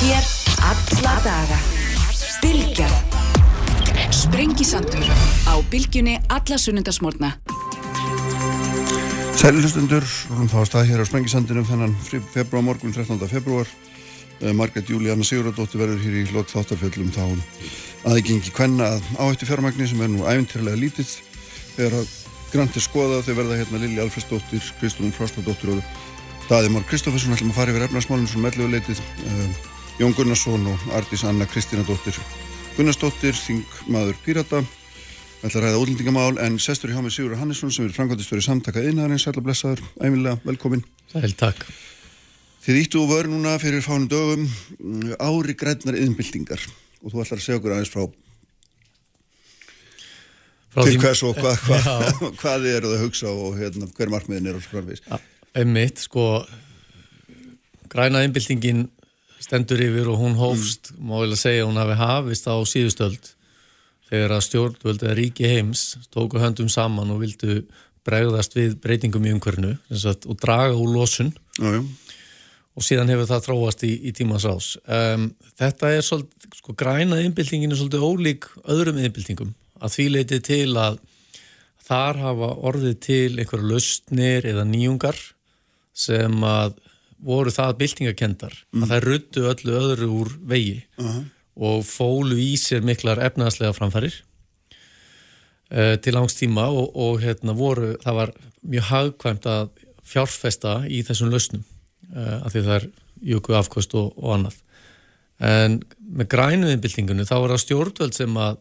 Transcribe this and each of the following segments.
Hér alla daga. Bilgja. Sprengisandur á Bilgjunni alla sunnundasmórna. Sælilustundur, þá stað hér á Sprengisandinum þennan februar morgun 13. februar. Margret Júlíanna Sigurðardóttir verður hér í lok þáttarfjöllum þá aðgengi hvenna að áhættu fjármagni sem er nú æfintirlega lítill. Þegar að grantir skoða þau verða hérna Lili Alfredsdóttir, Kristofn Frostadóttir og Daði Mór Kristófesson ætlum að fara yfir efnarsmálum sem melluleitið uh, Jón Gunnarsson og Ardís Anna Kristínadóttir Gunnarsdóttir, Þingmaður Pírata ætla að ræða útlendingamál en sestur í hámið Sigur Hannesson sem er framkvæmtistur í samtaka einarins, ætla blessaður, æminlega, velkomin Sæl, takk. Þið íttu og vör núna fyrir fánum dögum mm, ári grætnar yðnbildingar og þú ætlar að segja okkur aðeins frá, frá til hvers og hvað hva, hva, hvað þið eruð að hugsa og hérna, hver markmiðin er og svona ja, Emmitt, sko græna innbyltingin stendur yfir og hún hófst mm. má vel að segja hún hafi hafist á síðustöld þegar að stjórnvöld eða ríki heims tóku höndum saman og vildu bregðast við breytingum í umhvernu og draga úr losun já, já. og síðan hefur það tróast í, í tímans ás um, þetta er svolítið, sko græna innbyltingin er svolítið ólík öðrum innbyltingum að því leitið til að þar hafa orðið til einhverja lausnir eða nýjungar sem að voru það byltingakendar mm. að það ruttu öllu öðru úr vegi uh -huh. og fólu í sér miklar efnaðslega framfærir uh, til langs tíma og, og hérna voru, það var mjög hagkvæmt að fjárfesta í þessum lausnum uh, af því það er jöku afkvöst og, og annað en með grænuðinbyltingunni þá er það stjórnvöld sem að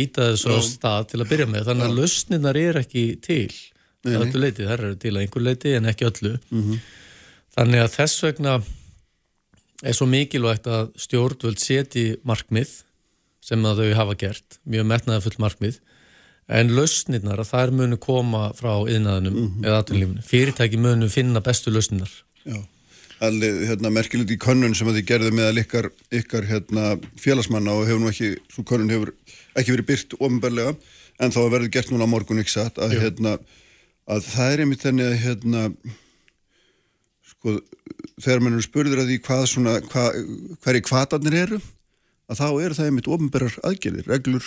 íta þessu á stað til að byrja með þannig að lausninar er ekki til Nei, öllu leiti, þær eru til að einhver leiti en ekki öllu mm -hmm. Þannig að þess vegna er svo mikilvægt að stjórnvöld seti markmið sem að þau hafa gert, mjög metnaða full markmið en lausnirnar að þær munu koma frá yðnaðinum mm -hmm. eða aðtunlífinu, fyrirtæki munu finna bestu lausninar Já, alveg hérna, merkilegt í könnun sem að þið gerðu með ykkar, ykkar hérna, félagsmanna og hefur nú ekki, svo könnun hefur ekki verið byrt ofinbarlega en þá verður gert núna morgun ykkur satt að hérna að það er einmitt þenni að hérna sko þegar mann eru spurður að því hvað svona hvað, hverju kvatarnir eru að þá eru það einmitt ofinberðar aðgerðir reglur,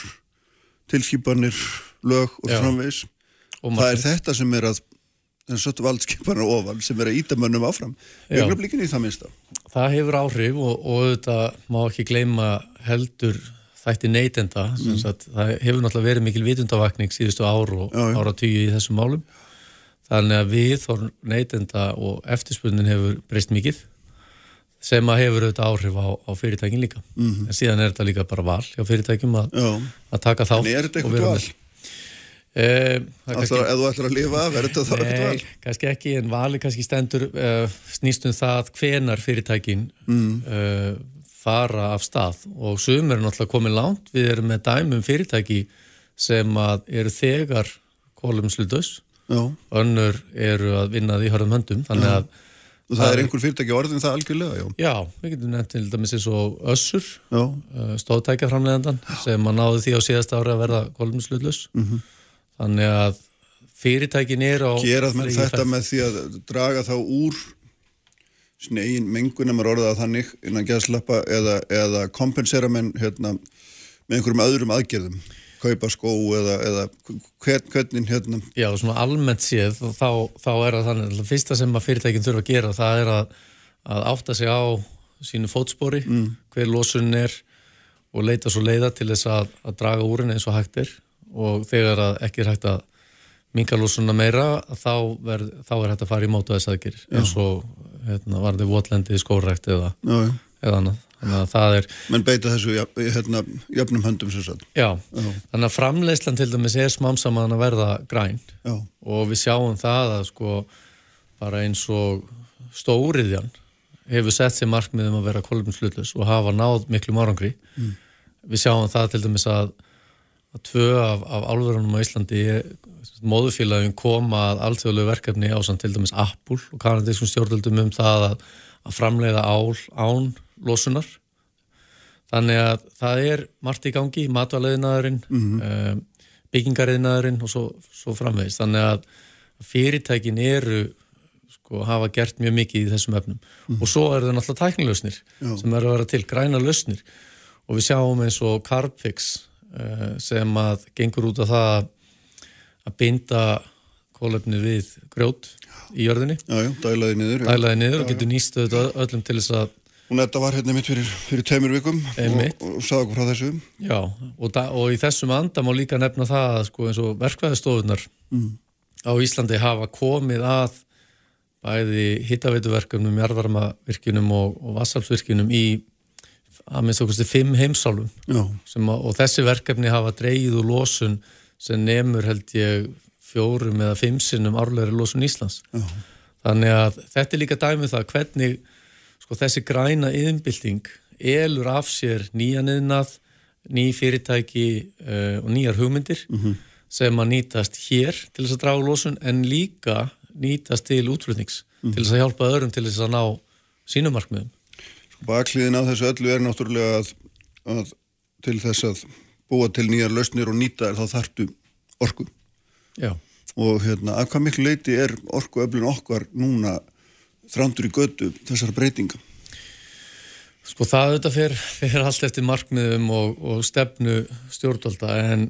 tilskipanir lög og framvegs það er þetta sem er að þannig að valdskipanar ofan sem er að íta mönnum áfram auðvitaðblíkinni í það minnsta. Það hefur áhrif og, og þetta má ekki gleyma heldur þætti neytenda mm. það hefur náttúrulega verið mikil vitundavakning síðustu ár og ára tíu í þessum málum þannig að við þór neytenda og eftirspunnin hefur breyst mikið sem að hefur auðvitað áhrif á, á fyrirtækin líka mm -hmm. en síðan er þetta líka bara val hjá fyrirtækjum að, að taka þátt er þetta eitthvað val? Eh, þú ætlar að lifa er þetta þá eitthvað val? Nei, kannski ekki, en vali kannski stendur uh, snýstum það hvenar fyrirtækin mm. uh, fara af stað og sumur er náttúrulega komið langt, við erum með dæmum fyrirtæki sem að eru þegar kólumslutus önnur eru að vinna því hörðum höndum þannig að það, það er einhver fyrirtæki orðin það algjörlega, já. Já, við getum nefnt til dæmis eins og Össur uh, stóðtækjaframlegandan sem að náðu því á síðast ári að verða kólumslutus mm -hmm. þannig að fyrirtækin er á Gerað með þetta með því að draga þá úr snegin mengunum er orðað þannig innan geðslappa eða, eða kompensera menn hérna, með einhverjum öðrum aðgerðum kaupa skó eða, eða hvern, hvernig hérna? Já, svona almennt séð þá, þá er það þannig að fyrsta sem að fyrirtækinn þurfa að gera það er að, að átta sig á sínu fótspori mm. hver losun er og leita svo leiða til þess að, að draga úr henni eins og hægt er. Og þegar ekki er hægt að minga losuna meira þá, verð, þá er hægt að fara í mótu þess aðgerir eins og hérna, var þetta votlendi skórækt eða, eða annað. að það er menn beita þessu hérna, jöfnum höndum sem sagt. Já, þannig að framleyslan til dæmis er smámsaman að verða græn. Já. og við sjáum það að sko bara eins og stóriðjan hefur sett sér markmiðum að vera kolumnslutlis og hafa náð miklu marangri mm. við sjáum það til dæmis að að tvö af, af álverðunum á Íslandi móðufélagin koma að allþjóðlegu verkefni á samt til dæmis Apple og kanadískum stjórnvöldum um það að, að framleiða ál án losunar þannig að það er margt í gangi, matvaleiðinaðurinn mm -hmm. byggingariðinaðurinn og svo, svo framvegist þannig að fyrirtækin eru sko, hafa gert mjög mikið í þessum efnum og svo eru það náttúrulega tæknilösnir Já. sem eru að vera til, græna lösnir og við sjáum eins og Carbfix uh, sem að gengur út af það að- binda kólefni við grjót í jörðinni, Já, já, dælaði niður. já. dælaði niður og getur nýst auðvitað öllum til þess að Hún þetta var hérna mitt fyrir, fyrir tveimur vikum og, Einmitt. og sagði okkur frá þessu. Já, og, da, og í þessum anda má líka nefna það að sko eins og verkvæðistofunar á Íslandi hafa komið að bæði hittaveituverkefnum, jarðvarmavirkjunum og, og vassalsvirkjunum í að minnst okkurstu fimm heimsálum að, og þessi verkefni hafa dreigið úr losun sem nemur held ég fjórum eða fimm sinnum árlegri losun Íslands. já, Þannig að þetta er líka dæmið það hvernig sko, þessi græna yðinbylting elur af sér nýjan yðnað, ný fyrirtæki uh, og nýjar hugmyndir sem að nýtast hér til þess að draga úr losun en líka nýtast til útflutnings til þess að hjálpa öðrum til þess að ná sínum markmiðum. Bakliðin á þessu öllu er náttúrulega að, að til þess að búa til nýjar lausnir og nýta þær þá þartu orku. Já. Og hérna, af hvað miklu leiti er orkuöflun okkar núna þrándur í götu þessar breytinga? Sko það auðvitað fer, fer allt eftir markmiðum og, og stefnu stjórnvalda en,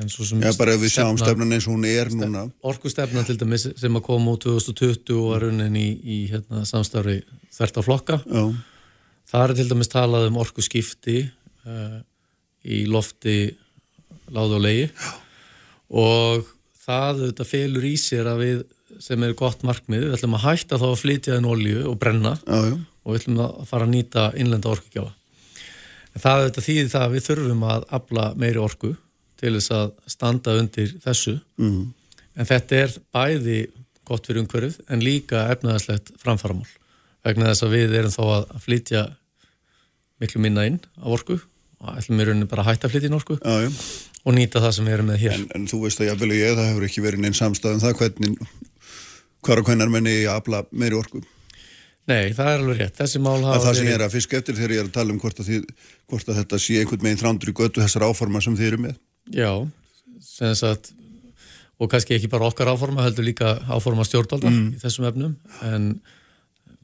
en svo sem Já, bara ef við sjáum stefna- stefnan eins og hún er núna. orkustefna til dæmis sem að koma út 2020 og var runnin í, í hérna, samstarfi þvert á flokka. Já, Það er til dæmis talað um orkuskipti uh, í lofti láðu og leiði og það auðvitað felur í sér að við sem eru gott markmið, við ætlum að hætta þá að flytja inn olju og brenna já, já, og við ætlum að fara að nýta innlenda orkugjáfa. En það auðvitað þýðir það að við þurfum að afla meiri orku til þess að standa undir þessu mm. En þetta er bæði gott fyrir umhverfið en líka efnaðarslegt framfaramál vegna þess að við erum þá að flytja miklu minna inn á orku og ætlum við rauninni bara að hætta að flytja inn orku já, og nýta það sem við erum með hér. En, en þú veist að jafnvel og ég, það hefur ekki verið neinn samstæðum það hvernig, hvar og hvernar menni að afla meiri orku. Nei, það er alveg rétt. Það sem ég er að fiska eftir þegar ég er að tala um hvort að, þið, hvort að þetta sé einhvern meginn þrándur í götu þessar áforma sem þið eru með. Já, sem sagt og kannski ekki bara okkar áforma heldur líka áforma stjórnvalda í þessum efnum en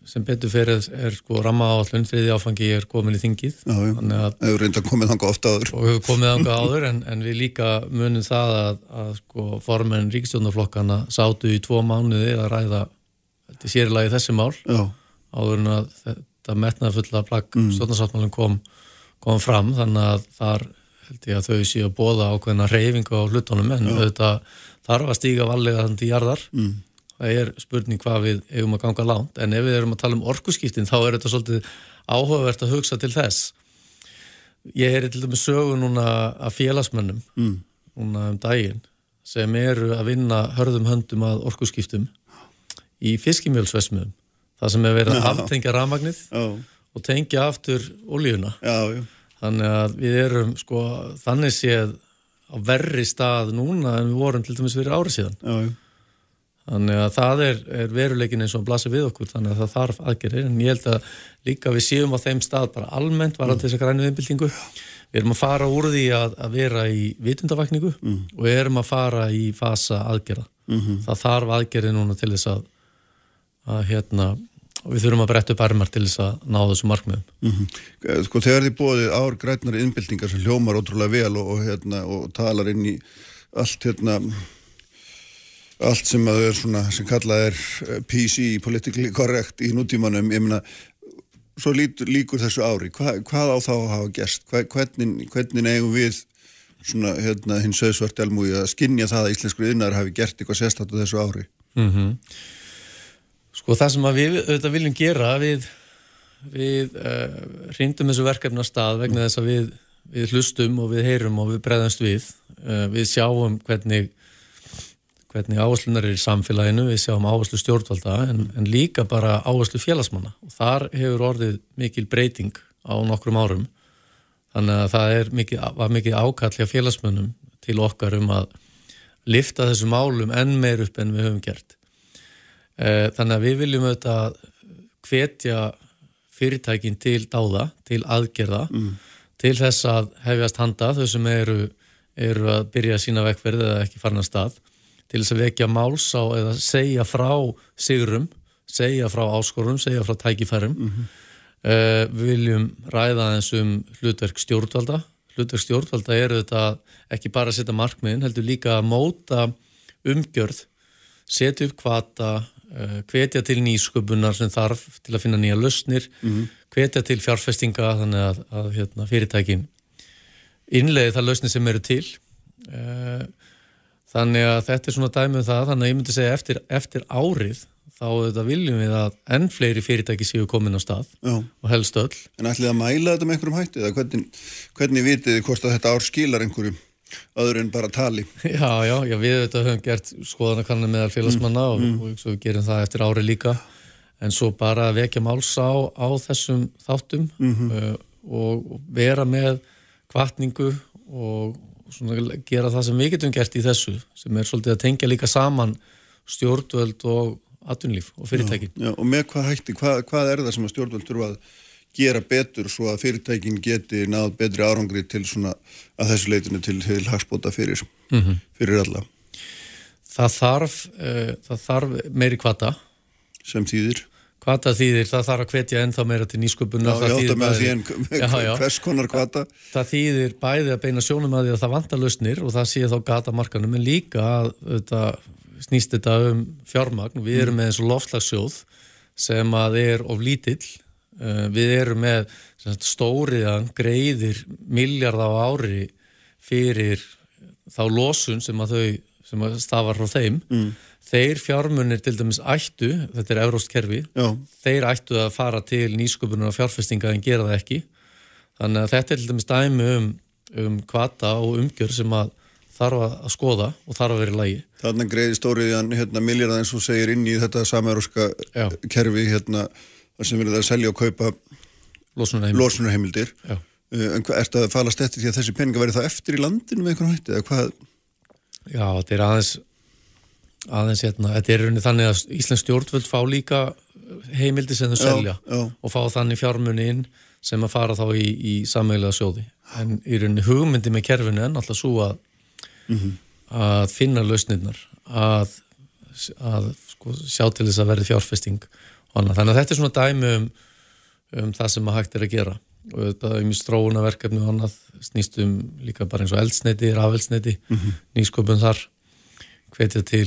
sem betur fyrir er sko ramma áallun þriði áfangi er komin í þingið. Þannig að Það hefur reynda komið þangað ofta áður. og hefur komið ánga áður en, en við líka munum það að, að sko, formenn ríkistjónaflokkana sátu í tvo mánuði að ræða þetta sérlega í þessi mál. Já, áður en að þetta metnaðfulla plagg mm. stjórnarsáttmálinn kom, kom fram. Þannig að þar held ég að þau séu að bóða ákveðna reyfingu á hlutunum en auðvitað þarf að stíga vallega þannig í jarðar. Mm. Það er spurning hvað við eigum að ganga langt en ef við erum að tala um orkuskiptin þá er þetta svolítið áhugavert að hugsa til þess ég heyri til dæmis sögu núna af félagsmönnum mm. núna um daginn sem eru að vinna hörðum höndum að orkuskiptum í fiskimjölsvesmiðum það sem er verið að aftengja rafmagnið já, og tengja aftur olíuna já, já. þannig að við erum sko þannig séð á verri stað núna en við vorum til dæmis fyrir ári síðan já, já. Þannig að það er, er veruleikin eins og blasa við okkur þannig að það þarf aðgerir en ég held að líka við séum á þeim stað bara almennt var að þess að grænu innbyltingu við erum að fara úr því að, að vera í vitundavakningu og við erum að fara í fasa aðgerða. Það þarf aðgerði núna til þess að að hérna við þurfum að bretta upp armar til þess að ná þessu markmiðum. Mm Sko þegar þið bóðið ár grætnar innbyltingar sem hljómar ótrúlega vel og, og, hérna, og talar inn í allt hérna allt sem að er svona sem kallað er eh, PC, politically correct í nútímanum, ég meina svo lítur, líkur þessu ári. Hva, hvað á þá að hafa Hva, hvernig, hvernig eigum við svona hérna hins söðsvart elmúi að skinja það að íslensku yðnar hafi gert eitthvað á þessu ári? Mm Sko það sem við auðvitað viljum gera við, við uh, hrindum þessu verkefni á stað vegna þess að við, við hlustum og við heyrum og við breðast við. Uh, við sjáum hvernig hvernig áherslunar er í samfélaginu við sjáum áherslu stjórnvalda en, en líka bara áherslu félagsmanna. Og þar hefur orðið mikil breyting á nokkrum árum. Þannig að það er mikið, var mikið ákall hjá félagsmönnum til okkar um að lifta þessu málum enn meir upp en við höfum gert. Eh, Þannig að við viljum auðvitað hvetja fyrirtækin til dáða, til aðgerða, til þess að hefjast handa þau sem eru, eru að byrja sína vekkverð eða ekki farna stað, til þess að vekja máls á eða segja frá sigurum segja frá áskorum, segja frá tækifærum. Uh, við viljum ræða eins um hlutverk stjórnvalda. Hlutverk stjórnvalda eru þetta ekki bara að setja markmiðin, heldur líka að móta umgjörð setja upp kvata uh, hvetja til nýsköpunar sem þarf til að finna nýja lausnir hvetja til fjárfestinga þannig að, að hérna, fyrirtækin innleiði það lausnir sem eru til. Uh, þannig að þetta er svona dæmið það þannig að ég myndi segja eftir, eftir árið þá þetta viljum við að enn fleiri fyrirtæki séu komin á stað Já. og helst öll. En ætlið að mæla þetta með einhverjum hætti? Eða hvernig, hvernig vitið þið hvort að þetta ár skilar einhverju öðru en bara tali? Já, já, já, við þetta höfum gert skoðanakannar meðal félagsmanna og, og svo við gerum það eftir ári líka. En svo bara að vekja máls á, á þessum þáttum uh, og, og vera með kvartningu og svona gera það sem við getum gert í þessu sem er svolítið að tengja líka saman stjórnvöld og atvinnlíf og fyrirtækin. Já, og með hvað hætti, hvað, hvað er það sem að stjórnvöld þurfa að gera betur svo að fyrirtækin geti náð betri árangri til svona að þessu leitinu til, til hagspóta fyrir, fyrir alla Það þarf, uh, það þarf meiri kvata sem þýðir. Kvata þýðir, það þarf að hvetja ennþá meira til nýsköpunar. Já, ég átta með því en Já, já. hvers konar kvata? það þýðir bæði að beina sjónum að því að það vantar lausnir og það sé þá gata markanum en líka að þetta, snýst þetta um fjármagn við erum með eins og loftlagsjóð sem að er of lítill uh, við erum með stóriðan greiðir miljard á ári fyrir þá losun sem að þau sem að stafar frá þeim mm. Þeir fjármunir til dæmis ættu þetta er euróst kerfi Já, þeir ættu að fara til nýsköpunar og fjárfestinga en gera það ekki. Þannig að þetta er til dæmis dæmi um, um kvata og umgjör sem að þarf að skoða og þarf að vera í lagi. Þarna greiði stóriðan hérna, miljardar eins og segir inn í þetta sameróska kerfi hérna, sem verið að selja og kaupa losunarheim losunarheimildir. Uh, en hvað, ertu að falast eftir því að þessi peninga verið það eftir í landinu með einhvern hætti? Já, þetta er aðeins aðeins hérna, þetta er rauninni þannig að Íslands stjórnvöld fá líka heimildi sem þau selja já. og fá þannig fjármunni inn sem að fara þá í, í sammeiglega sjóði en í rauninni hugmyndi með kerfinu er náttúrulega svo að að finna lausnirnar að, að sko, sjá til þess að verði fjárfesting og annað. Þannig að þetta er svona dæmi um, um það sem að hægt er að gera og þetta er mjög stróuna verkefni og annað snýst um líka bara eins og eldsneiti, rafelsneiti, nýsköpun þar hvetja til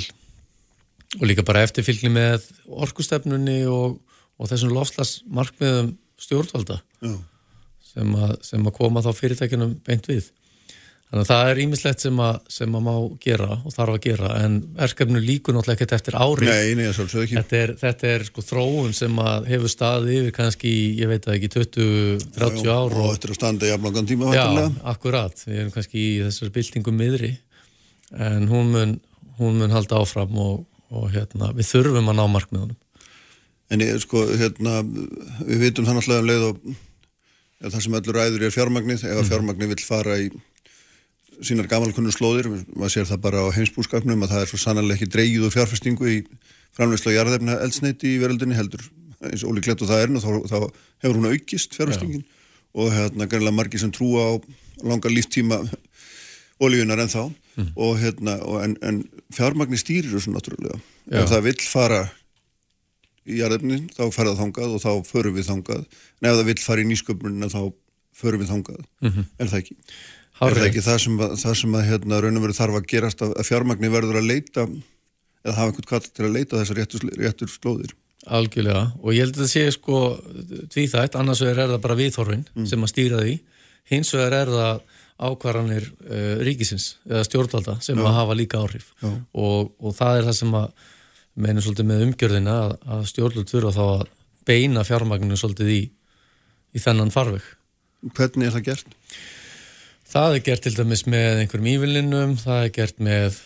og líka bara eftirfylgni með orkustefnunni og, og þessum loftlasmarkmiðum stjórnvalda sem að, sem að koma þá fyrirtækjunum beint við. Þannig að það er ímislegt sem að, sem að má gera og þarf að gera en verkefnu líkur náttúrulega ekkert eftir ári. Nei, nei, Þetta er, þetta er sko þróun sem að hefur staðið yfir kannski, ég veit það ekki, 20-30 ár og þetta er að standa í aflangan tíma já, akkurat, við erum kannski í þessari byltingum miðri en hún mun, hún mun halda áfram og, og hérna, við þurfum að ná markmiðunum. En ég, sko, hérna, við vitum það náttúrulega um leið og ja, það sem öllur ræður er fjármagnið, ef að fjármagnið vill fara í sínar gamalkunnur slóðir, maður sér það bara á heimsbúskapnum að það er svo sannarlega ekki dreigið og fjárfestingu í framleyslu og jarðefna eldsneiti í veröldinni heldur eins og ólíklegt og það er nú, þá, þá hefur hún aukist fjárfestingin. Og hérna greinlega margir sem trúa á langa líftíma ólíunar en þá og hérna, og en, en fjármagni stýrir þessu náttúrulega. Já. ef það vill fara í jarðefnin, þá fara það þangað og þá förum við þangað, en ef það vill fara í nýsköpunina þá förum við þangað. Er það ekki? Er það ekki það sem að, það sem að hérna, raun og veru þarf að gerast að, að fjármagni verður að leita eða hafa einhvern kvart til að leita þessar réttur, réttur slóðir? Algjörlega. Og ég held að það sé sko tvíþætt, annars vegar er það bara viðhorfin sem að stýra því, hins vegar er það ákvarðanir uh, ríkisins eða stjórnvalda sem að hafa líka áhrif Já. og, og það er það sem að meinum svolítið með umgjörðina að, að stjórnvald þurfa þá að beina fjármagninu svolítið í, í þennan farveg. Hvernig er það gert? Það er gert til dæmis með einhverjum ívillinum, það er gert með,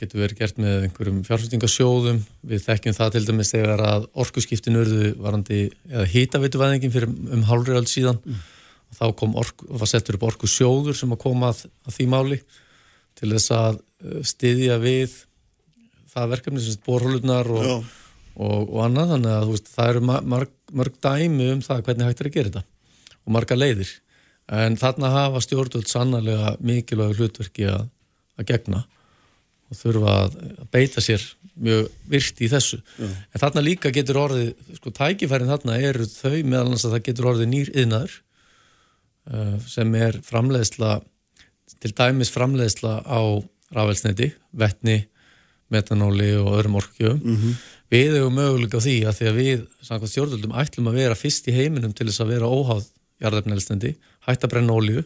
getur verið gert með einhverjum fjárfæstingasjóðum, við þekkjum það til dæmis þegar að orkuskiptin urðu varandi, eða hýtavituvæðingin fyrir um hálfri öll síðan, og þá kom orku, og það settur upp orkusjóður sem að koma að, að því máli til þess að uh, styðja við það verkefni sem borhólunar og, Já. og, og annað, þannig að veist, það eru ma- marg, marg dæmi um það hvernig hægt er að gera þetta og marga leiðir. En þarna hafa stjórnvöld sannarlega mikilvægur hlutverki að, að gegna og þurfa að beita sér mjög virkt í þessu. En þarna líka getur orðið sko tækifærin þarna eru þau meðal annars að það getur orðið nýr yðnaður sem er framleiðsla til dæmis framleiðsla á rafelsneti, vettni metanóli og öðrum orkjöfum við hefum möguleika á því að því að við samkvæmt stjórnvöldum ætlum að vera fyrst í heiminum til þess að vera óháð jarðefnelsnendi, hætt að brenna ólíu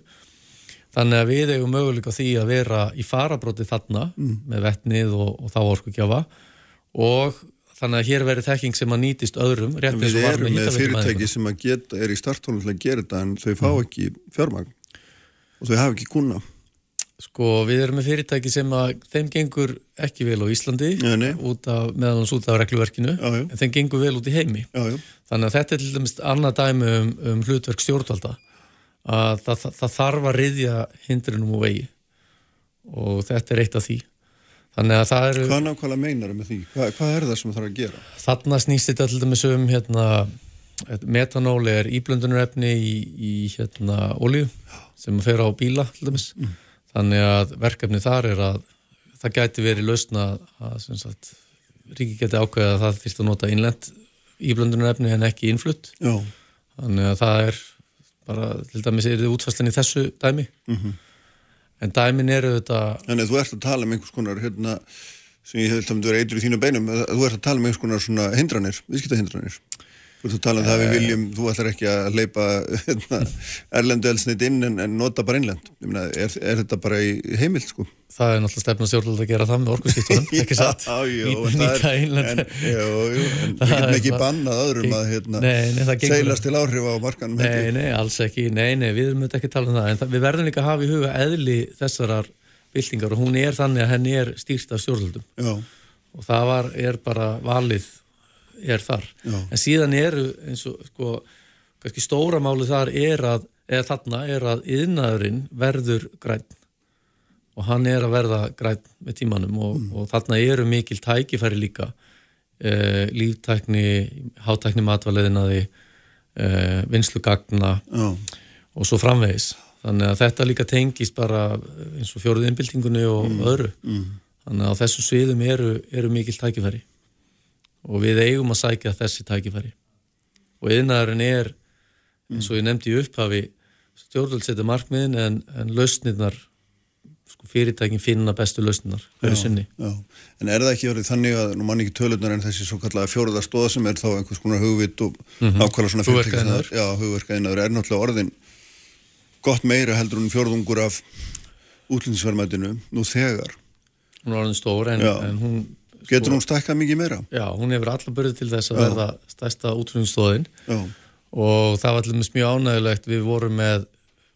þannig að við hefum möguleika á því að vera í farabróti þarna með vettnið og, og þá orkugjafa. Og þannig að hér verið þekking sem að nýtist öðrum við erum með fyrirtæki sem að geta, er í starttónum til að gera þetta en þau fá ekki fjármagn og þau hafa ekki kuna. Sko við erum með fyrirtæki sem að þeim gengur ekki vel á Íslandi Nei, nei. út af, regluverkinu Já, já. en þeim gengur vel út í heimi Já, já. þannig að þetta er til dæmis annað dæmi um, um hlutverk stjórnvalda að það, það, það þarf að riðja hindrunum og vegi og þetta er eitt af því þannig að það eru Hvað nákvæmlega meinar með því? Hvað, hvað er það sem það þarf að gera? þarna snýst þetta til dæmis um hérna, metanól er íblöndunarefni í, í hérna olíu sem fer á bíla til dæmis. Þannig að verkefni þar er að það gæti verið lausna að sagt, ríki geti ákveða að það þýrst að nota innlend íblöndunarefni en ekki innflutt. Já, þannig að það er bara til dæmis er þið útfæslan í þessu dæmi en dæmin eru þetta en ef þú ert að tala um einhvers konar hérna, sem ég held að þú er eitur í þínu beinum, að þú ert að tala um einhvers konar hindranir, viðskiptahindranir. Þú að tala um það að við viljum, þú ætlar ekki að leipa hérna, erlendu elsnit inn en, en nota bara innlend. Er, er þetta bara í heimild, sko? það er náttúrulega stefna stjórnvöld að gera það með orkuskiptunum, ekki satt Já, jú, Nýta- en það er, innlend en, við getum ekki bannað öðrum að hérna, Nei, nei, gengur seilast til áhrif á markanum. Nei, ég. nei, alls ekki, nei, nei, við erum auðvitað ekki að tala um það en það, við verðum líka að hafa í huga eðli þessarar byltingar og hún er þannig að henni er stýrt af stjórnvöldum Já, og það var, er bara valið er þar, Já. en síðan eru eins og, sko, kannski stóra málið þar er að, eða þarna er að yðnaðurinn verður græn og hann er að verða græn með tímanum og, og þarna eru mikil tækifæri líka. E, líftækni, hátækni matvaliðinaði e, vinslugagna já, og svo framvegis. Þannig að þetta líka tengist bara eins og fjóruð innbyltingunni og öðru. Þannig að á þessum sviðum eru, eru mikil tækifæri og við eigum að sækja þessi tækifæri og yðnaðurinn er eins og ég nefndi í upphafi stjórnvöld setja markmiðin en, en lausnirnar sko, fyrirtækin finna bestu lausnirnar. En er það ekki verið þannig að, nú mann ekki tölunar en þessi svo kallaða fjóruða stóða sem er þá einhvers konar hugvit og nákvæmlega svona fyrirtæki sem það er- Hugverkaiðnaður. Já, hugverkaðinaður er náttúrulega orðin gott meira heldur en fjórðungur af útlýnsverðmætinu nú þegar. hún er orðin stór en, en hún Getur hún stækkað mikið meira? já, hún hefur alla börði til þess að Já. verða stærsta útrúningsstóðin Já, og það var dæmis mjög ánægilegt við vorum með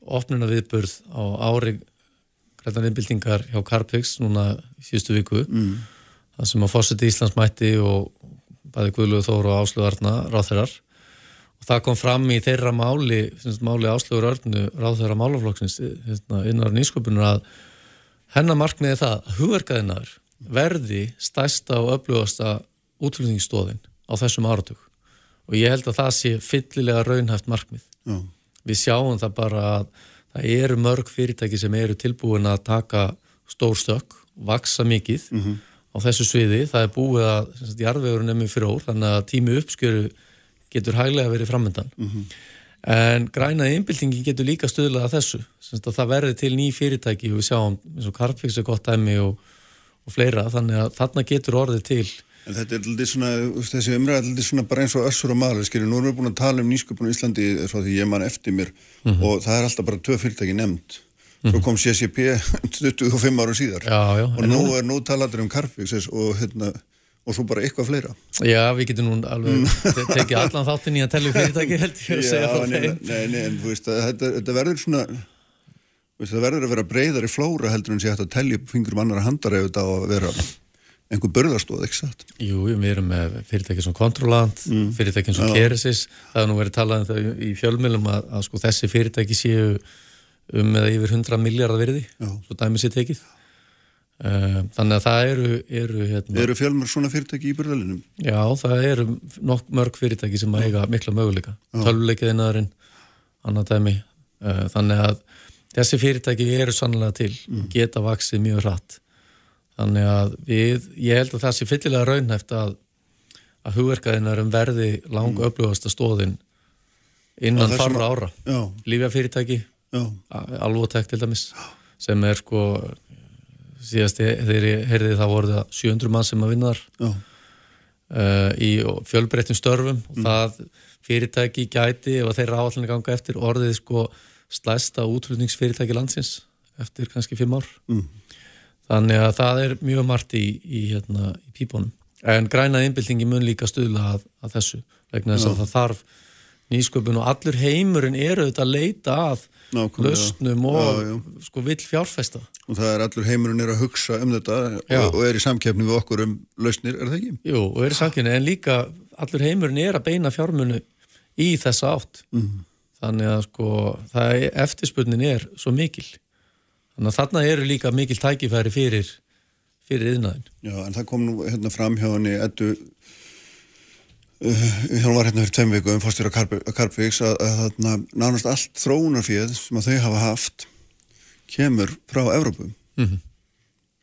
opnuna viðburð á ári grætan innbyltingar hjá Carpix núna í síðustu viku mm. það sem að fórseti Íslands mætti og bæði Guðlegu Þóru og Áslögu Arna ráþeirar og það kom fram í þeirra máli máli Áslögur Arnu ráþeira málaflokksins hérna, innar nýsköpunar að hennar markmiði það að hugverkaðinnar verði stærsta og öflugasta útflutningsstóðin á þessum áratug. Og ég held að það sé fyllilega raunhæft markmið. Já, við sjáum það bara að það eru mörg fyrirtæki sem eru tilbúin að taka stór stökk, vaksa mikið á þessu sviði, það er búið að er mjög fyrir ór þannig að tími uppskjöru getur hæglega verið framöndan en grænaði innbyltingin getur líka stuðlað að þessu, að það verði til ný fyrirtæki og við sjáum eins og Carpfix er gott dæmi og, og fleira þannig að þarna getur orðið til en þetta er lítið svona, þessi umræða er lítið svona bara eins og össur og maður, skilur, nú erum við búin að tala um nýsköpun í Íslandi frá því ég man eftir mér og það er alltaf bara tvö fyrirtæki nefnd. Svo kom CCP 25 ára síðar já, já, og nú er nú talaður um Carfix og, hérna, og svo bara eitthvað fleira. Já, við getum nú alveg te tekið allan þáttinn í að telja upp fyrirtæki held ég að segja þeim. nei, nei, en þú veist, að þetta, þetta verður svona það verður að vera breyðari flóra heldur en sé hægt að telja upp fingurum annara handar ef þetta á að vera einhver börðastóð, ekki satt? Jú, við erum með fyrirtæki sem Controlant, Mm. fyrirtæki sem Keresis, það er nú verið talað um það í fjölmjölum að, að sko þessi fyrirtæki séu um eða yfir 100 miljardar virði, Já. svo dæmi sér tekið. Uh, þannig að það eru, eru hérna, Eru fjölmur svona fyrirtæki í börðalinum? já, það eru nokk mörg fyrirtæki sem eiga mikla möguleika. Tölvuleikiðinaðurinn, annað dæmi. Uh, þannig að þessi fyrirtæki eru sannlega til, Mm. geta vaksið mjög hratt. þannig að við, ég held að það sé fyllilega raunhæft að, að hugverkaðinarum verði lang öflugasta stóðin innan farra ára. Lífjafyrirtæki, alvotek til dæmis sem er sko síðast þegar ég heyrði það voru það 700 mann sem að vinna þar. Uh, í fjölbreyttum störfum. Og það fyrirtæki gæti ef þeirra áallinni ganga eftir orðið sko slæsta útflutningsfyrirtæki landsins eftir kannski fimm ár Mm. þannig að það er mjög margt í, í, hérna, í pípunum en græna innbyltingi mun líka stuðla að, að þessu vegna þess að það þarf nýsköpun og allur heimurinn eru auðvitað að leita að lausnum og Já, já. sko vill fjárfesta og það er allur heimurinn er að hugsa um þetta og, og er í samkeppni við okkur um lausnir, er það ekki? Jú, og er samkynni, en líka allur heimurinn er að beina fjármunu í þessa átt Mhm. Þannig að sko það er, eftirspurnin er svo mikil. Þannig að þarna eru líka mikil tækifæri fyrir fyrir yðnaðin Já, en það kom nú hérna fram hjá henni Eddu uh, hún var hérna fyrir tveim viku um fórstýra Karpvíks að, að þarna nánast allt þróunarfíð sem að þau hafa haft kemur frá Evrópu. Mhm.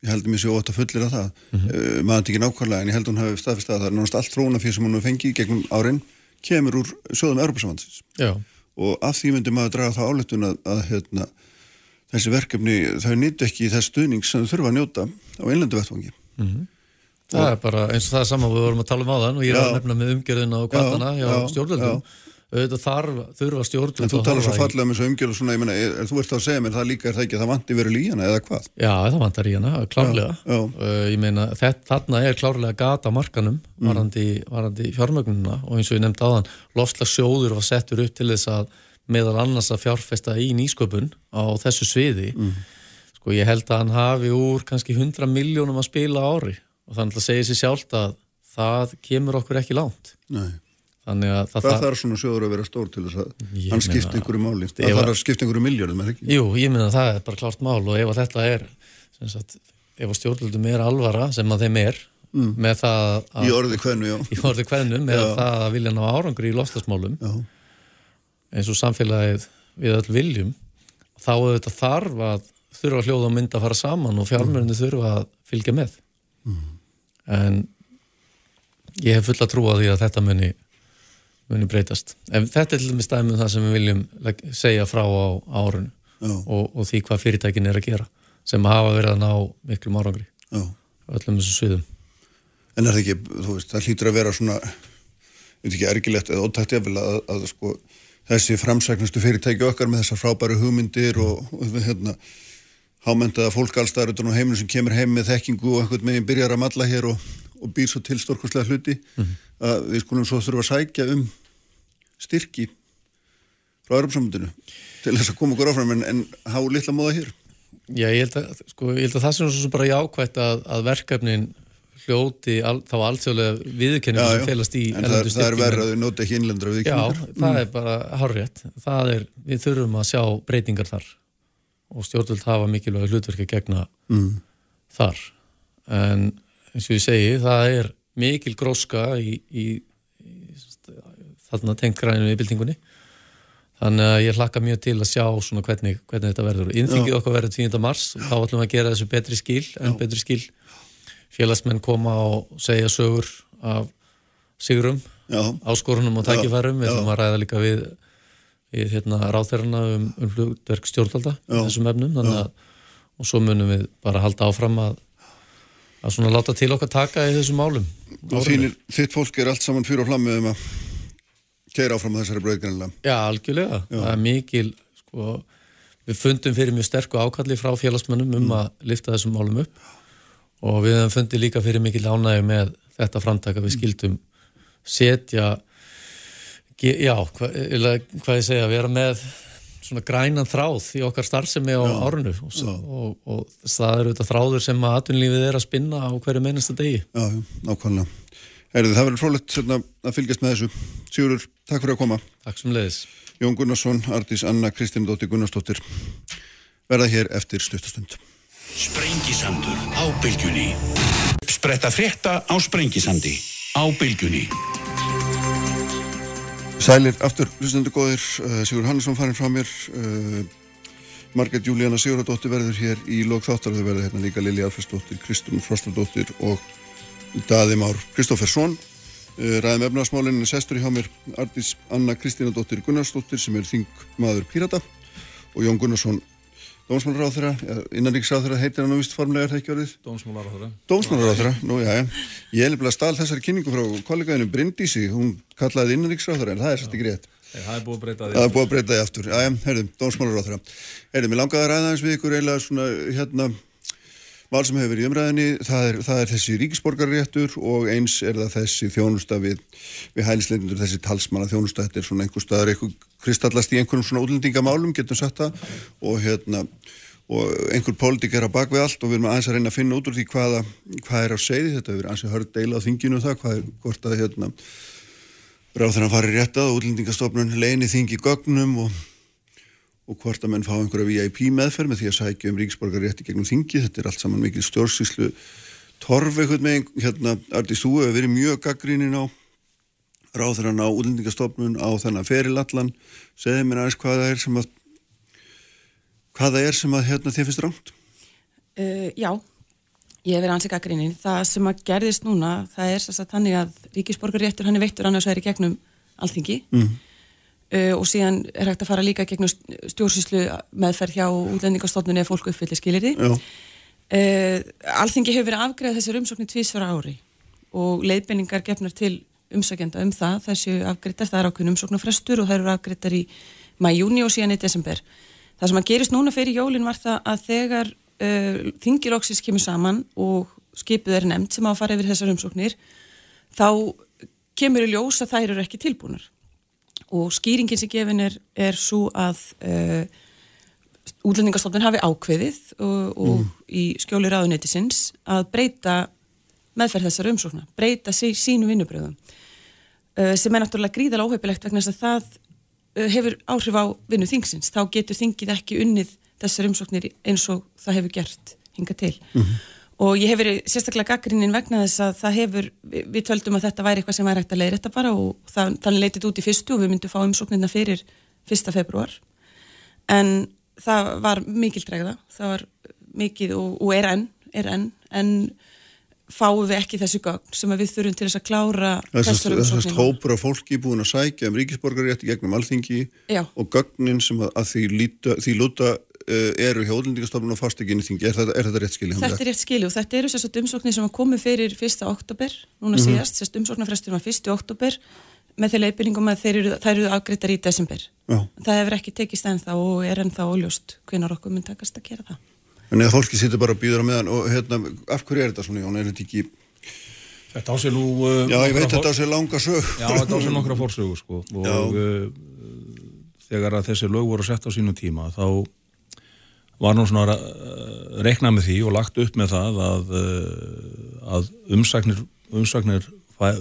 ég held að mér sé ótt að fullir að það. Mm -hmm. maður ekki nákvæmlega en ég held að hún hafi staðfist að það er nánast allt þróunarfíð sem hún hefur fengið gegnum árin kemur úr sjóðum Evrópusamhansins Já, og af því myndi maður draga þá áletun að, að hérna, þessi verkefni þau nýtt ekki þess stuðning sem þau þurfa að njóta á einlendu vettvangi. Það er bara eins og það er saman við vorum að tala um áðan og ég er Já. að nefna með umgjörðina og kvartana Já, hjá já, stjórnvöldum auðvitað þarf, þurfa stjórnvöld En þú talar svo fallega um þessu umgjörð og svona, ég meina, er, er, þú ert að segja mér það líka er það ekki að það vanti verið líjana eða hvað? Já, það vantar í hana, klárlega. Já, já. Uh, ég meina, þarna er klárlega gata markanum varandi, varandi fjármögnuna og eins og ég nefndi áðan, loftslagsjóður var settur upp til þess að meðal annars að fjárfesta í nýsköpun á þessu sviði. Sko, ég held að hann hafi úr kannski 100 miljónum að spila ári og þannig að segja sér sjálft að það kemur okkur ekki langt. Nei. Þannig að það, Hvað þarf svona sjóður að vera stór til þess að Ég hann skipti einhverju máli? Það að- þarf að skipta einhverju miljardum, er ekki? Jú, ég meina það er bara klárt mál og ef að þetta er sagt, ef að stjórnvöldum er alvara sem að þeim er með það að, Í orði hvernu, í orði hvernig með það að vilja ná árangri í loftasmálum eins og samfélagið við öll viljum þá auðvitað þarf að þurfa hljóð og mynd að fara saman og fjármjörnir þurfa að fylgja með. En ég hef fulla trú á því að þetta muni muni breytast. En þetta er til dæmis dæmi um það sem við viljum segja frá á árunu já, og, og því hvað fyrirtækin er að gera sem hafa verið að ná miklum árangri já. á öllum þessum sviðum. En er það ekki, þú veist, það hlýtur að vera svona, veit ekki, ergilegt eða ótækt jafnvel að, að sko, þessi framsæknustu fyrirtæki okkar með þessar frábæru hugmyndir og, og hérna, hámentaða fólk allstæður utan á heiminu sem kemur heim með þekkingu og einhvern meginn byrjar að malla hér og, og býr svo til stórkostlega hluti að við skulum svo þurfa að sækja um styrki frá Europsamundinu til þess að koma okkur áfram en, en há litla móða hér. Já, ég held að, sko, ég held að það sem svo sem bara jákvætt að, að verkefnin hljóti al, þá alþjóðlega viðurkenningu sem felast í en það, erlendu það er verið að þau noti ekki innlendra við Já, það er bara er, við þurfum að sjá breytingar þar og stjórnvöld hafa mikilvæg hlutverki gegna mm. þar. En eins og ég segi, það er mikil gróska í, í, í þarna tengt grænum í byltingunni. Þannig að ég hlakka mjög til að sjá svona hvernig, hvernig þetta verður. Innþingið okkar verður 10. mars og þá ætlum við að gera þessu betri skil, en betri skil. Félagsmenn koma og segja sögur af sigurum, Já, áskorunum og tækifærum. Við ætlum að ræða líka við, við hérna, ráþeirana um, um hlutverk stjórnvalda þessum efnum. Að, og svo munum við bara halda áfram að, að svona láta til okkar taka í þessum málum. og þínir, þitt fólk er allt saman fyrir á flammið um að keira áfram þessari brauðgrænilega. Já, algjörlega. Það er mikil, sko, við fundum fyrir mjög sterku ákalli frá félagsmönnum um að lifta þessum málum upp og við hefum fundið líka fyrir mikil ánægi með þetta framtaka við skildum setja já, hva, hvað ég segja, vera með svona grænan þráð í okkar starfsemi á árunu og, s- og, og það eru þetta þráður sem að atvinnlífið er að spinna á hverju mennasta degi. Já, já, nákvæmlega. Herðu, það verður frólægt hérna, að fylgjast með þessu. Sigurður, takk fyrir að koma. Takk sem leiðis. Jón Gunnarsson, Ardís Anna, Kristín Dóttir Gunnarsdóttir verða hér eftir stuttastund. Sprengisandur á bylgjunni Spretta frétta á Sprengisandi á bylgjunni Sælir aftur, hlustendur góðir, uh, Sigur Hannesson farin frá mér. Uh, Marget Júlíana Sigurðardóttir verður hér í lók þáttar þau verður hérna líka Lili Alfersdóttir, Kristún Frostadóttir og Daði Már Kristoffersson uh, ræðum efnarsmálinu sestur í hjá mér Ardís Anna Kristínadóttir Gunnarsdóttir sem er þingmaður Pírata og Jón Gunnarsson Dómsmálaráþurra, innanríksráþurra heitir hann á vist formlega er það ekki orðið? Dómsmálaráþurra. Dómsmálaráþurra, nú já. Ég er nefnilega stál þessari kynningu frá kollegaðinu Bryndísi, hún kallaði innanríksráþurra en það er svolítið greitt. Það er búið að breyta því. Það er búið að breyta því aftur. Já, herðum, Dómsmálaráþurra. Herðum, ég langaði að ræða eins við ykkur eiginlega svona, hérna, mál sem hefur verið í umræðinni, það er, það er þessi ríkisborgarréttur og eins er það þessi þjónusta við, við hælisleitundur, þessi talsmanna þjónusta, þetta er svona einhver staðar, einhver kristallast í einhverjum svona útlendingamálum, getum sagt það, og hérna, og einhver pólitík er á bakvið allt og við erum aðeins að reyna að finna út úr því hvaða, hvað er á segði, þetta hefur aðeins að hörð deila á þinginu það, hvað er, hvort að hérna, ráð þeirra farið réttað og útlendingastofnun leini þingi gögnum og og hvort að menn fá einhverja VIP meðferð með því að sækja um ríksborgarrétti gegnum þingi, þetta er allt saman mikil stjórnsýslu torf eitthvað með hérna, Artís, þú hefur verið mjög gaggrínin á ráðurann á útlendingastofnun á þennan ferilallan segði mér aðeins hvað það er sem að hvað það er sem að hérna, þið finnst rámt? Uh, já, ég hef verið ansið gaggrínin það sem að gerðist núna, það er þess að þannig að ríkisborgarréttur hann er veittur annars væri gegnum alþingi mm. Uh, og síðan er hægt að fara líka gegn stjórnsýslu meðferð hjá útlendingastofnun eða fólku uppfyllir skilir uh, Alþingi hefur verið afgreðað þessar umsóknir tvísvara ári og leiðbenningar gefnar til umsækjanda um það. Þessu afgreðar, það er ákveðin umsóknarfrestur og það eru afgreðar í mæjúni og síðan í desember. Það sem að gerist núna fyrir jólin var það að þegar uh, þingilóksis kemur saman og skipið er nefnd sem á að fara yfir þessar umsóknir þá kemur í ljós að þær eru ekki tilbúnar og skýringin sem gefin er, er svo að uh, útlendingastofnun hafi ákveðið og, og mm. í skjóli ráðuneytisins að breyta meðferð þessar umsókna, breyta sí, sínu vinnubröðum uh, sem er náttúrulega gríðalega óheipilegt vegna þess að það uh, hefur áhrif á vinnu þingsins, þá getur þingið ekki unnið þessar umsóknir eins og það hefur gert hinga til. Mm og ég hef verið sérstaklega gaggrinnin vegna þess að það hefur, við töldum að þetta væri eitthvað sem væri hægt að leiðra þetta bara og það, þannig leytið út í fyrstu og við myndum fá umsóknirna fyrir fyrsta februar en það var mikil dregða, það var mikið og, og er enn, er enn en fáum við ekki þessu gögn sem við þurfum til þess að klára. Þessast hópur af fólki búin að sækja um ríkisborgarétti gegnum alþingi Já. og gögnin sem að, að því, líta, því lúta eru hjá útlendingastofnun og fasteginni þingi, er þetta, er þetta rétt skilji? Þetta er rétt skilji og þetta eru sérst umsóknir sem komið fyrir 1. oktober, núna mm -hmm. síðast, sérst umsóknarfrestur var 1. oktober með þeir leipilingum að þeir eru, eru afgriðtar í desember. Já. Það hefur ekki tekist ennþá og er ennþá óljóst hvenar okkur mun takast að gera það. En eða fólki sittur bara og býður á meðan og hérna, af hverju er þetta svona, Jón, er þetta ekki... Þetta ásið nú... Uh, Já, ég veit þetta ásið langa sög. Já, þetta ásið nokkra fórsögu, sko. Og uh, þegar að þessi lög voru sett á sínu tíma, þá var nú svona uh, reiknað með því og lagt upp með það að, uh, að umsagnir, umsagnir,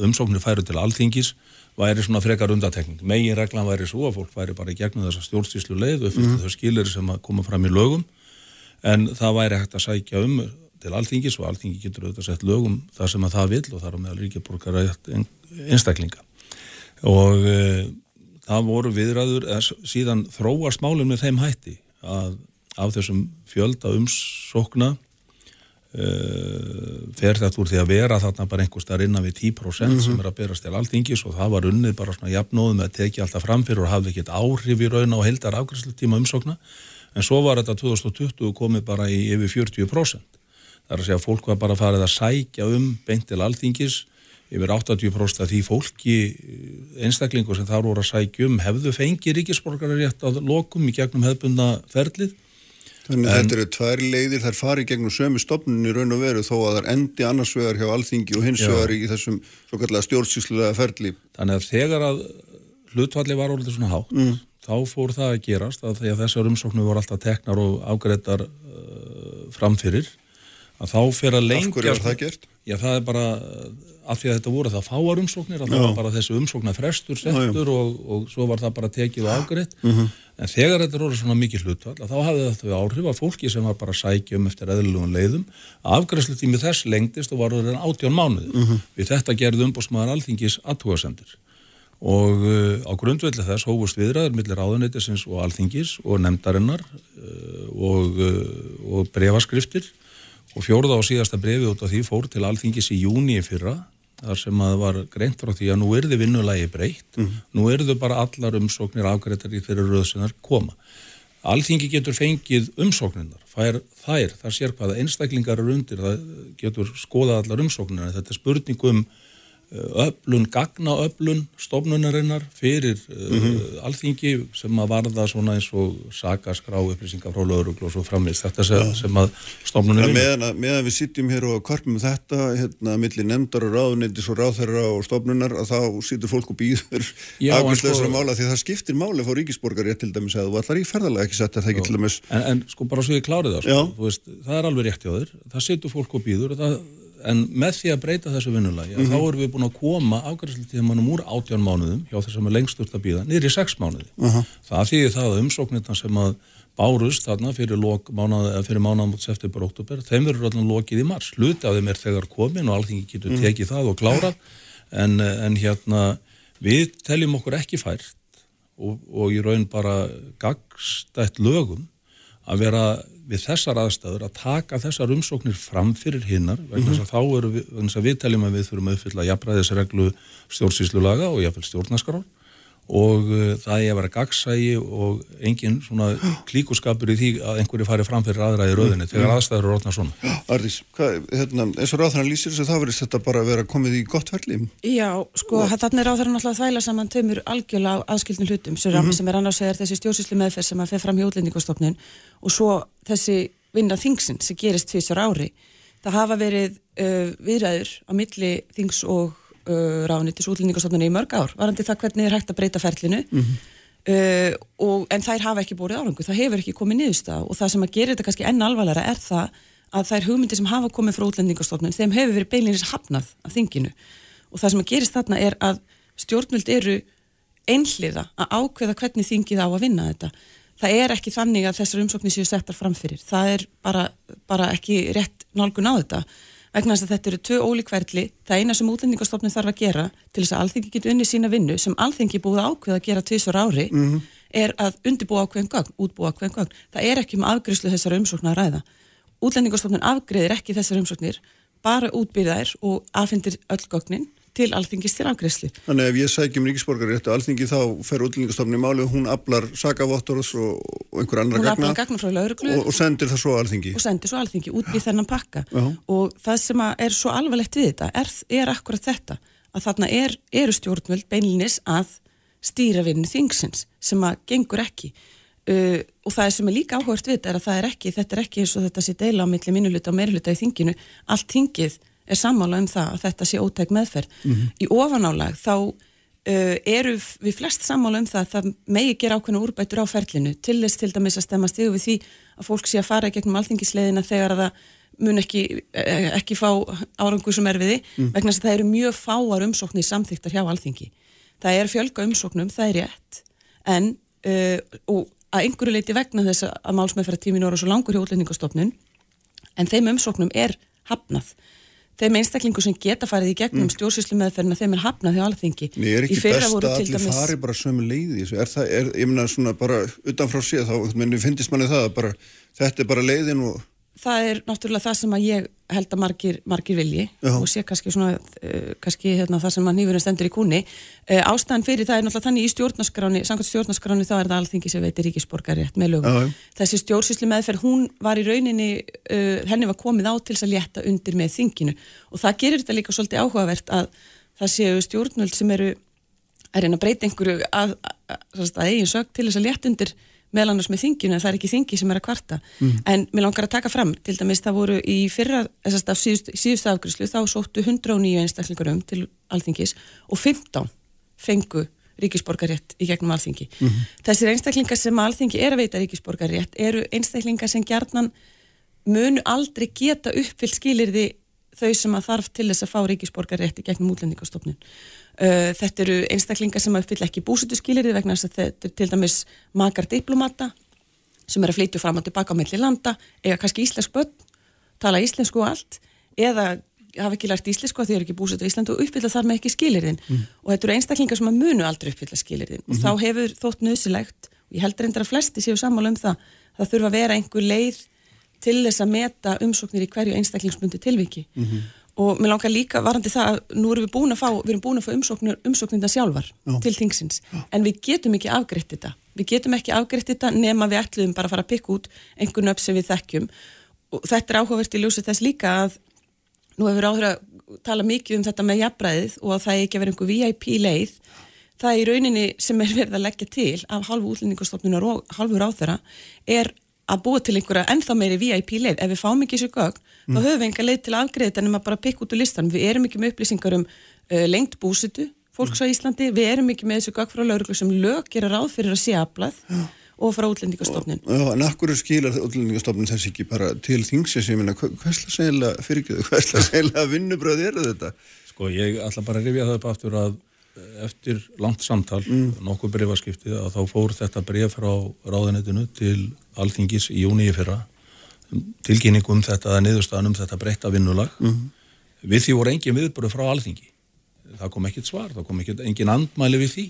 umsagnir færu til allþingis væri svona frekar undatekning. Megin reglan væri svo að fólk væri bara í gegnum þessa stjórnstíslu leið og fyrstu mm. þau skilir sem að koma fram í lögum en það væri hægt að sækja um til allþingis og allþingi getur auðvitað sett lögum þar sem að það vil og þar á meðal ríkjaborgar einstaklinga og uh, það voru viðræður síðan þróast málum með þeim hætti að af þessum fjölda umsókna uh, fer þetta úr því að vera þarna bara einhver starf innan við 10% mm -hmm. sem er að berast til alltingis og það var unnið bara svona jafnóðum að tekja alltaf framfyrir og hafði ekkert áhrif í raun og heldar afgræslutíma umsókna. En svo var þetta 2020 komið bara í yfir 40% þar að segja að fólk var bara farið að sækja um beint til alltingis yfir 80% af því fólki einstaklingu sem þar voru að sækja um hefðu fengið ríkisborgarar rétt á lokum í gegnum hefðbundna ferlið Þannig að þetta eru tvær leiðir, þær fari gegnum sömu stopnunni raun og veru þó að er endi annars vegar hjá alþingi og hins vegar í þessum svo kallega stjórnsýslulega ferli. Þannig að þegar að hlutvalli var orðið svona hátt, mm. þá fór það að gerast að að þessar umsóknu voru alltaf teknar og ágreitar uh, framfyrir, að þá fer að lengja... Af hverju var það gert? Já, það er bara af því að þetta voru það fáar umsóknir, að það var bara þessi umsóknar frestur settur og, og svo var það bara tekið og ágreitt. Mm -hmm. En þegar þetta er orðið svona mikið hlutvall þá hafði þetta áhrif að fólki sem var bara að sækja um eftir eðlugum leiðum afgræslu tími þess lengtist og var orðið átjón mánuði. Mm -hmm. Við þetta gerði umbúrsmaður alþingis aðtúasendir og uh, á grundvelli þess hófust viðræður millir áðuneytisins og alþingis og nefndarinnar uh, og, og brefaskriftir og fjórða og síðasta brefið út af því fór til alþingis í júni fyrra þar sem að það var greint frá því að nú er þið vinnulagi breytt, mm. nú eru þau bara allar umsóknir afgreitar í þeirra röðsunar koma. Alþingi getur fengið umsóknirnar, fær þær, það sér hvaða einstaklingar eru undir, það getur skoða allar umsóknirnar, þetta er spurning um öflun, gagnaöflun stofnunarinnar fyrir mm -hmm. uh, alþingi sem að varða svona eins og sakaskrá upplýsingar frá löguruglu og svo framvist þetta sem, ja. sem að stofnunarinnar meðan, meðan við sitjum hér og korpum þetta hérna millir nefndar og ráðnindis og ráðherra og stofnunar að þá situr fólk og býður afgjörðslega sko, mála því það skiptir máli fór ríkisborgar ég til dæmis að þú allar í ferðalega ekki setja það ekki til dæmis en, en sko bara svo ég klárið það sko, veist, það er alveg rétt hjá þér. Það það en með því að breyta þessu vinnulagi mm -hmm. þá erum við búin að koma ágæðslutíðumannum úr 18 mánuðum hjá þessum að lengst út að býða niður í 6 mánuði uh -huh. það þýðir það að umsóknirna sem að bárust þarna fyrir, fyrir mánuðamot september og oktober, þeim verður allan lokið í mars, hluti af þeim er þegar komin og alltingi getur mm -hmm. tekið það og klárað en, en hérna við teljum okkur ekki fært og, og í raun bara gagstætt lögum að vera við þessar aðstæður að taka þessar umsóknir fram fyrir hinnar vegna þess mm -hmm. að þá eru við, vegna þess að við teljum að við þurfum að uppfylla jafnræðisreglu stjórnsýslulaga og jafnvel stjórnaskar og uh, það er að vera gagsægi og engin svona klíkuskapur í því að einhverju fari fram fyrir aðræði rauðinni þegar aðstæður eru rótna svona. Arðís, hérna, eins og ráðhæran lýsir þess að það verður þetta bara að vera komið í gott ferli. Já, sko, þannig er ráðhæran alltaf að þvæla saman tömur algjörlega aðskildin hlutum. Sem, mm -hmm. sem er annars eða þessi stjórnsýsli meðferð sem að fer fram hjá útlendingastofnun og svo þessi vinna þingsin sem gerist tvisar ári. Það hafa verið uh, viðræður á uh, ráðnitis útlendingastofnunni í mörg ár varandi það hvernig er hægt að breyta ferlinu. Mm -hmm. uh, og, en þær hafa ekki búið árangu, það hefur ekki komið niðurstað og það sem að gera þetta kannski enn alvarlega er það að þær hugmyndi sem hafa komið frá útlendingastofnun þeim hefur verið beilinins hafnað af þinginu. Og það sem að gerist þarna er að stjórnvöld eru einhliða að ákveða hvernig þingið á að vinna þetta. Það er ekki þannig að þessar umsóknir séu settar framfyrir, það er bara, bara ekki rétt nálgun á þetta vegna þess að þetta eru tvö ólíkverðli það eina sem útlendingastofnun þarf að gera til þess að alþengi getur unni sína vinnu sem alþengi búið ákveð að gera tvísvar ári mm -hmm. er að undirbúa ákveðin gagn, útbúa ákveðin gagn það er ekki um afgriðslu þessar umsóknar að ræða. Útlendingastofnun afgriðir ekki þessar umsóknir bara útbyrðar og aðfindir öll gögnin til alþingis til afgriðslu. Þannig ef ég sækjum ríkisborgaréttu alþingi þá fer útlendingastofni máli og hún aflar sakavottorus og, og einhver annar gagna, gagna og, og sendir það svo alþingi. Og sendir svo alþingi út í þennan pakka Já. og það sem er svo alvarlegt við þetta er, er akkurat þetta að þarna er, eru stjórnvöld beinlinis að stýra vinnu þingsins sem að gengur ekki uh, og það sem er líka áhugast við þetta er að það er ekki, þetta er ekki eins og þetta sé deila á milli minnuluta og meiruluta í þinginu, allt þingið er sammála um það að þetta sé ótæk meðferð. Mm -hmm. Í ofanálag þá uh, eru við flest sammála um það að það megi gera ákveðna úrbætur á ferlinu til þess til dæmis að stemma stíðu við því að fólk sé að fara gegnum alþingisleðina þegar að það mun ekki, eh, ekki fá árangu sem er viði mm. vegna þess að það eru mjög fáar umsóknir samþyktar hjá alþingi. Það er fjölga umsóknum, það er rétt en uh, og að einhverju leiti vegna þess að málsmeðferða tímin ára svo langur hjá útlendingastofnun en þeim umsóknum er hafnað þeim einstaklingu sem geta farið í gegnum mm. stjórnsýslu meðferðina þeim er hafnað alþengi Nei, er ekki best að allir dæmis... fari bara sömu leiði er það, er, ég menna svona bara utanfrá síðan þá, finnst manni það að bara, þetta er bara leiðin og það er náttúrulega það sem að ég held að margir, margir vilji Já. og sé kannski svona, uh, kannski hérna það sem að nýfurinn stendur í kúni uh, ástæðan fyrir það er náttúrulega þannig í stjórnaskráni samkvæmt stjórnaskráni þá er það alþingi sem veitir ríkisborgarétt með lögum. Já. Þessi stjórnsýsli meðferð, hún var í rauninni uh, henni var komið á til þess að létta undir með þinginu og það gerir þetta líka svolítið áhugavert að það séu stjórnvöld sem eru að reyna að breyta einhverju að, að, að, að eigin sög til þess að létta undir meðal annars með þinginu en það er ekki þingi sem er að kvarta mm. en mér langar að taka fram, til dæmis það voru í fyrra, þessast af síðust, síðustu afgriðslu þá sóttu 109 einstaklingar um til alþingis og 15 fengu ríkisborgarétt í gegnum alþingi. Mm -hmm. Þessir einstaklingar sem alþingi er að veita ríkisborgarétt eru einstaklingar sem gerðnan munu aldrei geta uppfyllt skilirði þau sem að þarf til þess að fá ríkisborgarétt í gegnum útlendingastofnun Uh, þetta eru einstaklingar sem uppfyll ekki búsutu skilir vegna þess að þetta er til dæmis makar diplomata sem er að flytja fram og tilbaka á melli landa eða kannski íslensk börn, tala íslensku og allt eða hafa ekki lært íslensku að því er ekki búsutu í Íslandu og uppfylla þar með ekki skilirðin mm. og þetta eru einstaklingar sem að munu aldrei uppfylla skilirðin mm -hmm. og þá hefur þótt nöðsilegt og Ég held reyndar að flesti séu sammála um það. Það þurfa að vera einhver leið til þess að meta umsóknir í hverju einstaklingsbundi tilviki. Mhm. Og mér langar líka varandi það að nú erum við búin að fá, við erum búin að fá umsóknir, umsóknirna sjálfar Já. til þingsins. En við getum ekki afgreitt þetta. Við getum ekki afgreitt þetta nema við ætluðum bara að fara að pikka út einhvern upp sem við þekkjum. Og þetta er áhugavert í ljósið þess líka að nú hefur áður að tala mikið um þetta með jafnbræðið og að það ekki að vera einhver VIP leið það í rauninni sem er verið að leggja til af halvu útlendingastofnunar og halvu ráþara er að búa til einhverja ennþá meiri VIP leið ef við fáum ekki þessu gögn þá höfum við enga leið til aðgreðið en maður bara pikk út úr listan við erum ekki með upplýsingar um uh, lengt búsitu fólks á Íslandi, við erum ekki með þessu gögn frá lauruglu sem lög gera ráð fyrir að sé aflað og frá útlendingastofnun. Já, en akkur skilar útlendingastofnun þess ekki bara til þingsins, ég meina, hverslega segla fyrirgjöðu, hverslega segla vinnubröð eru þetta? Sko ég ætla bara að eftir langt samtal, nokkuð brefaskipti að þá fór þetta bref frá ráðanetinu til alþingis í júni í fyrra. Tilkynning um þetta að niðurstaðan um þetta breytta vinnulag. Við því voru engin viðbröð frá alþingi. Það kom ekkit svar, það kom ekkit engin andmæli við því.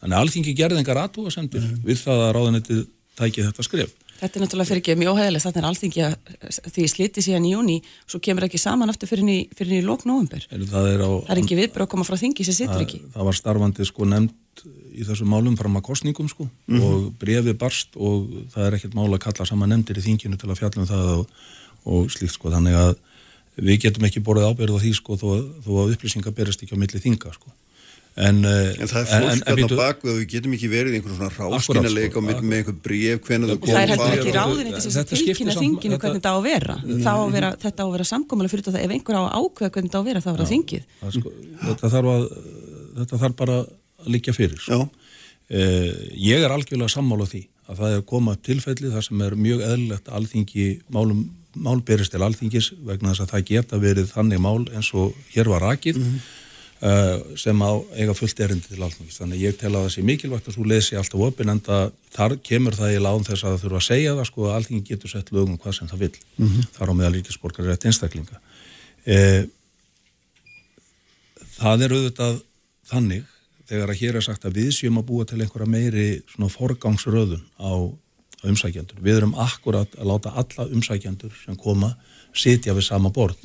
Þannig að alþingi gerði engar aðtúasendir við það að ráðanetið tæki þetta skref Þetta er náttúrulega fyrir ekki mjög óhæðilegt, þannig að því sliti síðan í júni, svo kemur ekki saman aftur fyrir fyrir í lók nóvumber. En það er, á, Það er ekki viðbröð að koma frá þingi sem situr það, ekki. það var starfandi sko nefnd í þessum málum fram að kostningum sko og brefi barst og það er ekkert mál að kalla saman nefndir í þinginu til að fjalla um það og, og slíkt sko þannig að við getum ekki borðið ábyrð á því sko þó, þó að upplýsingar berist ekki á milli þinga sko en, En það er fólk þarna baku að við getum ekki verið einhvern svona ráskynaleik sko, á milli með einhver bréf, hvenær það Og það er heldur ekki ráðuniti sem Þetta að skiptir tilkynna samt- þinginu þetta- hvernig þetta á að vera. Þá á að vera þetta á að vera samkomulega fyrir það ef einhver á að ákveða hvernig þetta á að vera þá er það þingið. það, sko, þetta, þarf að, þetta þarf bara að liggja fyrir Já, sko. eh, ég er algjörlega sammála því að það er að koma upp tilfelli þar sem er mjög eðlilegt að alþingi málum, mál berist til alþingis vegna þess að það geta verið þannig mál eins og hér var rakið. Uh, sem á eiga fullt erindi til alþingis. Þannig ég tel að það sé mikilvægt að svo lesi alltaf opinn en þar kemur það í lán þess að það þurfa að segja það sko að alþingi getur sett lögum hvað sem það vil þar á meðal ríkisborgar rétt einstaklinga. Eh, það er auðvitað þannig þegar að hér er sagt að við séum að búa til einhverja meiri svona forgangsröðun á á umsækjendur. Við erum akkurat að láta alla umsækjendur sem koma sitja við sama borð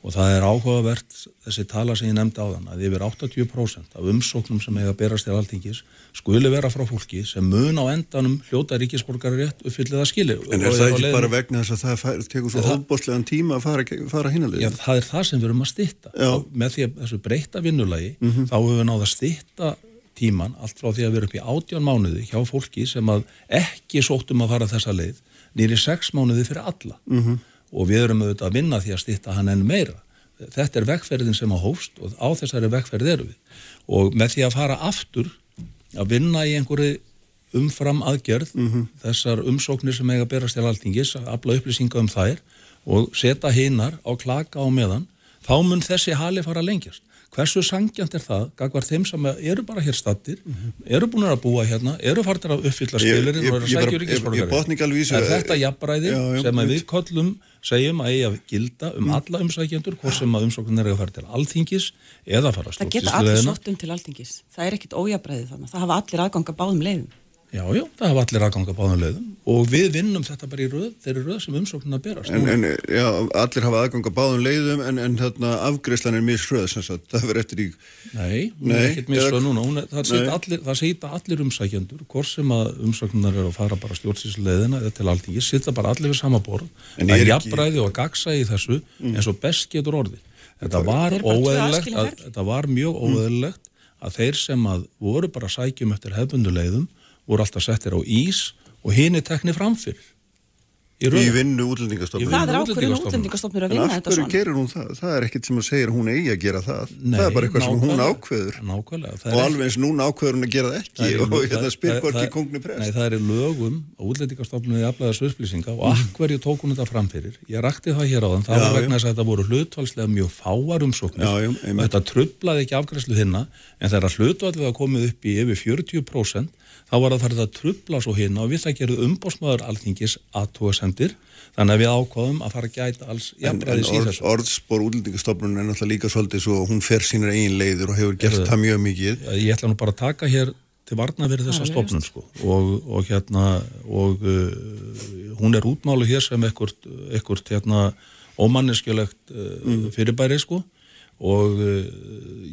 og það er áhugavert þessi tala sem ég nefndi á þann að yfir 80% af umsóknum sem eiga að berast til alltingis skuli vera frá fólki sem mun á endanum hljóta ríkisborgari rétt uppfyllið að skili. en er það ekki bara vegna þess að það tekur svo óbóðslegan tíma að fara, fara Já, hínalega? það er það sem við erum að stytta Já. með því að þessu breyta vinnulagi þá höfum við náða að stytta tíman allt frá því að við erum upp í átján mánuði hjá fólki sem að ekki sóttum að fara þessa leið nýri sex mánuði fyrir alla -hmm. Og við erum auðvitað að vinna því að stytta hann enn meira. Þetta er vegferðin sem að hófst og á þessari vegferð eru við. Og með því að fara aftur að vinna í einhverju umfram aðgerð þessar umsóknir sem eiga að berast til altingis að afla upplýsinga um þær og setja hinnar á klaka á meðan þá mun þessi hali fara lengjast hversu sangjant er það gagvar þeim sem eru bara hér stattir eru búin að búa hérna, eru fartir að uppfylla skilirinn og eru að sækja ríkisborgari er þetta jafnbræði sem að við kollum segjum að eiga að gilda um alla umsækjendur hvort sem að umsóknir er að fara til alþingis eða fara Það geta allir stjórnsýsluleiðina sótt um til alþingis. Það er ekkit ójabræðið þannig. Það hafa allir aðganga báðum leiðum. Já, já, það hafa allir aðganga báðum leiðum. Og við vinnum þetta bara í röð, þeirri röð sem umsóknina berast. En, en já, allir hafa aðgang að báðum leiðum en, en þarna afgreislan er mishröð sem sagt, það verður eftir í Nei, hún er ekkert svo núna, hún er, það, sita allir, það sita allir umsækjendur, hvort sem að umsókninar eru að fara bara stjórnsýsluleiðina eða til alþingi, sita bara allir við sama borð, En það er er ekki- og gagsa í þessu eins og best getur orðið. Þetta var Þeir eru aðskilin að, þetta var mjög óeðlilegt að þeir sem að voru bara sækjum eftir hefbunduleiðum voru alltaf settir á ís og hinn er teknið framfyrir. Í í vinnu Í útlendingastofnun. vinnu. Það er ákvörðin Útlendingastofnunar. útlendingastofnur að En vinna af þetta hverju svona. gerir hún það? Það er ekkit sem að segja að hún eigi að gera það. Nei, það er bara eitthvað sem hún ákveður. Nákvæmlega. það er Og ekki- alveg eins núna ákveður hún að gera það ekki Það er í og hérna spyr í það- kongni Nei, prest. það er í lögum og útlendingastofnunni aflæðast upplýsinga og akkverju tók hún þetta fram fyrir. Ég rakti það hér á þann, það Já, var vegna þess að þetta voru hlutvalslega mjög fáar umsóknir og þetta trublaði ekki afgræslu hinna en þegar hlutvallega var komið upp í yfir 40% þá var það farið að trubla svo hinna og við það gerðu umbósmaður alþingis aðtóasendir þannig að við ákváðum að fara að gæta alls jafnbræðis í orð, þessu. orðspor útlendingastofnun er náttúrulega líka svolítið svo hún fer sínar eigin leiðir og hefur gert það mjög mikið. Ég ætla nú bara að taka hér til varna fyrir þessa stofnun sko og, og hérna og uh, hún er útmálu hér sem ekkert, ekkert hérna ómanneskjulegt uh, fyrirbæri sko og uh,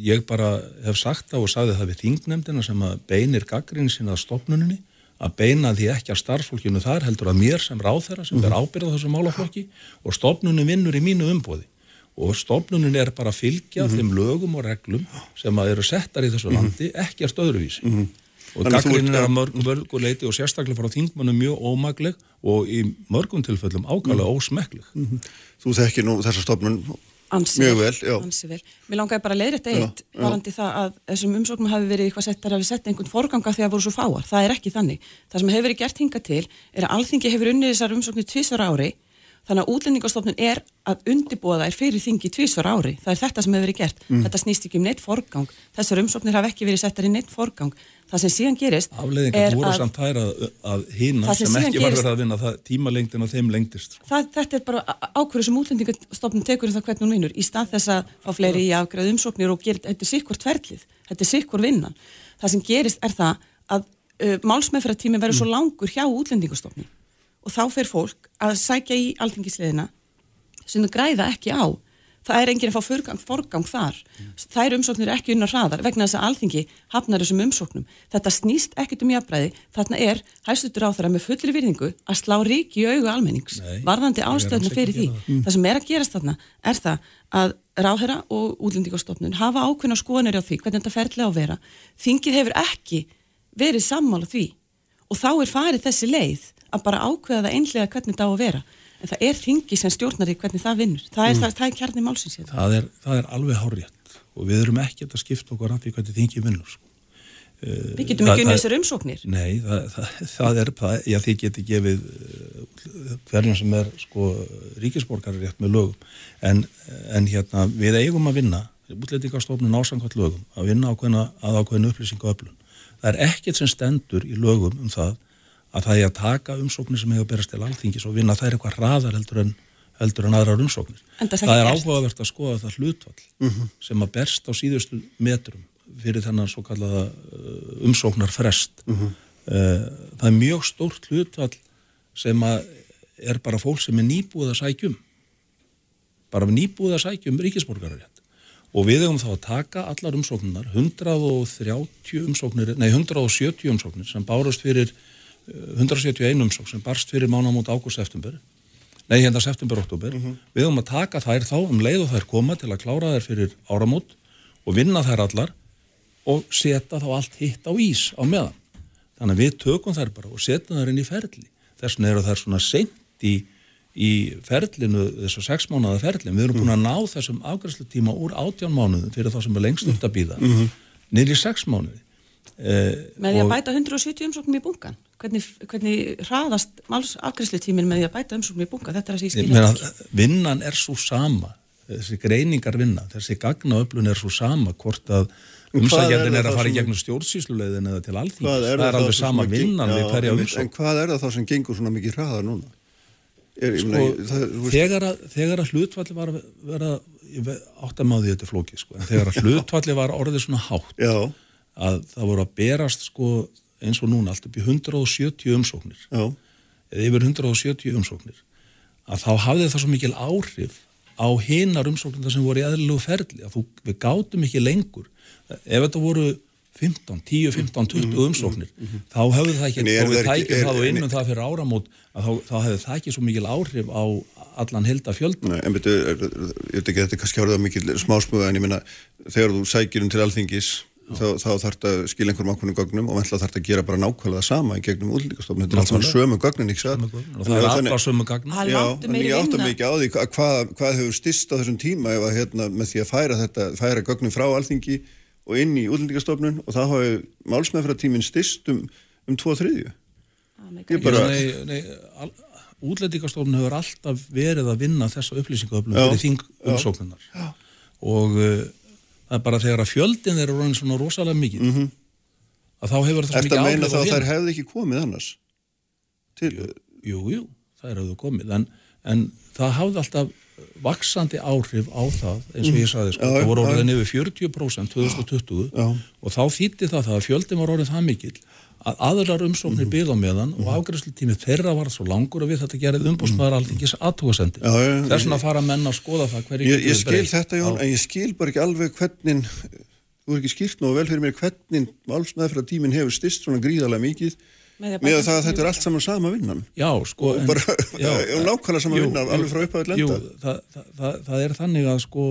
ég bara hef sagt það og sagði það við þingnefndina sem að beinir gaggrinni sína að stofnuninni að beina því ekki að starfsfólkinu þar heldur að mér sem ráþæra sem er ábyrða þessu málaflokki og stofnunin vinnur í mínu umbóði og stofnunin er bara að fylgja þeim lögum og reglum sem að eru settar í þessu landi ekkert öðruvísi. Og Þannig að þú gaggrinnin ert- er að mörg, mörgu leiti og sérstaklega frá þingmannum mjög ómagleg og í mörgum tilfellum ákvæmlega ósmekleg Þú þekkir nú þessa stofnun Ansi Mjög vel, já. Ansi vel. Mér langaði bara að leiðrætt eitt varandi það að þessum umsóknum hafi verið eitthvað settar hafi sett einhvern forganga því að voru svo fáar. Það er ekki þannig. Það sem hefur verið gert hinga til er að alþingi hefur unnið þessar umsóknir tvísvar ári þannig að útlendingastofnun er að undibúa þær fyrir þingi tvísvar ári. Það er þetta sem hefur verið gert. Mm. Þetta snýst ekki um neitt forgang. Þessar umsóknir hafi ekki verið settar í neitt forgang. Það sem síðan gerist afleðingar voru að samt þær að, að hýna sem sem, ekki var verið að vinna tímalengdin á þeim lengdist sko. það, þetta er bara ákvörðu sem útlendingastofnun tekur um það hvernig hún vinnur í stað þess að fá fleiri í afgræð umsóknir og gerir, þetta er sikkvort ferlið, þetta er sikkvort vinnan. Það sem gerist er það að uh, málsmeðferðartími verður svo langur hjá útlendingastofnun og þá fer fólk að sækja í alþingisleðina sem það græða ekki á. Það er enginn að fá forgang, forgang þar. Þær umsóknir eru ekki unnar hraðar vegna þess að alþingi hafnar þessum umsóknum. Þetta snýst ekkert um jafnbræði. Þarna er hæstutur á þeirra með fullri virðingu að slá ríki í augu almennings. Nei, varðandi er ekki fyrir því. gera það. Það sem er að gerast þarna er það að ráðherra og útlendingastofnun hafa ákveðna skoðanir á því hvernig þetta ferðlega á að vera. Þingið hefur ekki verið sammála því og þá er farið þessi leið að bara ákveða það einlega hvernig þetta á að vera. En það er þingi sem stjórnar í hvernig það vinnur. Það er, mm. það, það er kjarni málsins hérna. það, er, það er alveg hárétt og við erum ekki að skipta okkur að því hvernig þingi vinnur sko. Við getum ekki unnið það- þessar umsóknir. Nei, það, það, það er það, já þið geti gefið uh, hverjum sem er sko ríkisborgari rétt með lögum en, en hérna við eigum að vinna útlendingastofnun ásangvært lögum að vinna ákveðna, að ákveðinu upplýsingu öflun. Það er ekkert sem stendur í lögum um það að það er að taka umsóknir sem hefur berast til alþingis og vinna þær eitthvað hraðar heldur en, heldur en aðrar umsóknir. Enda það Það er áhugavert að skoða það hlutfall sem að berst á síðustu metrum fyrir þennan svo kallaða uh, umsóknar frest. Það er mjög stórt hlutfall sem að er bara fólk sem er nýbúið að sækjum. Bara nýbúið að sækjum ríkisborgararétt. Og við hefum þá að taka allar umsóknunar, 130 umsóknir, nei 170 umsóknir sem bárast fyrir uh, 171 umsókn sem barst fyrir mánamót ágúst-september. Nei, hérna september-oktober við höfum að taka þær þá um leið og þær koma til að klára þær fyrir áramót og vinna þær allar og setja þá allt hitt á ís á meðan. Þannig að við tökum þær bara og setjum þær inn í ferli. Þess vegna eru þær svona seint í, í ferlinu, þessu sex mánuða ferlin við erum búin að ná þessum afgræslutíma úr átján mánuðum fyrir þá sem er lengst upp að býða niður í sex mánuði. Eh, Með því að bæta 170 umsóknum í bunkan. Hvernig, hvernig hraðast máls afgræslutímin með því að bæta umsóknum í bunkan. Þetta er að sé Ég skilja vinnan er svo sama þessi greiningar vinna, þessi gagnaöflun er svo sama hvort að er umsækjandin það er að fara í gegnum stjórnsýsluleiðin eða til er það er þá alveg sama að vinnan við hverja einmitt, umsókn. En hvað er það þá sem gengur svona mikið hraðar núna? Er, ég sko, meina, það, þegar, að, þegar að hlutvalli var að vera áttamáði þetta er flókið sko, en þegar að hlutvalli var orðið svona hátt já, að það voru að berast sko, eins og núna allt upp í 170 umsóknir já, eða yfir 170 umsóknir að þá hafði það svo mikil áhrif á hinar umsóknir sem voru í eðlilegu ferli að þú, við gátum ekki lengur. Ef þetta voru 15, 10, 15, 20 umsóknir þá hefði það ekki, og við tækjum það og innum það fyrir áramót að þá, þá hefði það ekki svo mikil áhrif á allan hilda fjöld Nei, en betur, ég veit ekki, þetta er kannski árið mikið smásmögu, en ég meina, þegar þú sækir um til alþingis, þá, þá þarf þetta að skilja einhverjum ákveðnum gögnum og vantla þarf þetta að gera bara nákvæmlega sama í gegnum útlendingastofnun, þetta er allt saman sömu gögnin, ekki satt? og það er alltaf sömu er Já, en ég mig ekki á því hvað, hvað, hefur styrst á þessum tíma ef að hérna með því að færa þetta, færa gögnum frá alþingi og inn í útlendingastofnun og það hafi málsmeðfæratíminn styrst um, um tvo þriðju. Ég bara, nei, nei, al, útlendingastofnun hefur alltaf verið að vinna þessa upplýsinguöflum Já, fyrir þing umsóknunar og uh, er bara þegar að fjöldin er orðin svona rosalega mikið Mhm. að þá hefur það svo Ertu mikið að meina áhrif þá á að þær hefði ekki komið annars? Til, Jú, jú, er auðvitað komið en, en það hafði alltaf vaksandi áhrif á það eins og ég saði sko, Já, það voru já. orðin yfir 40% 2020 Já. og þá þýtti það það að fjöldin var orðin það mikill að aðrar umsóknir byggð á meðan og afgræslutími þeirra var svo langur að við þetta gerði umbústmaður aðtúasendir. Já, já, já. Þess vegna fara menn að skoða það hverju Ég, ég skil þetta Jón, en ég skil bara ekki alveg hvernig, þú er ekki skilt nú vel fyrir mér hvernig málsmeðfra tíminn hefur styrst svona gríðarlega mikið Með með það að þetta er allt saman sama vinnan. Já, sko. Og bara- og nákvæmlega sama vinna, alveg frá upphafið til Jú, það, það, það, það er þannig að sko,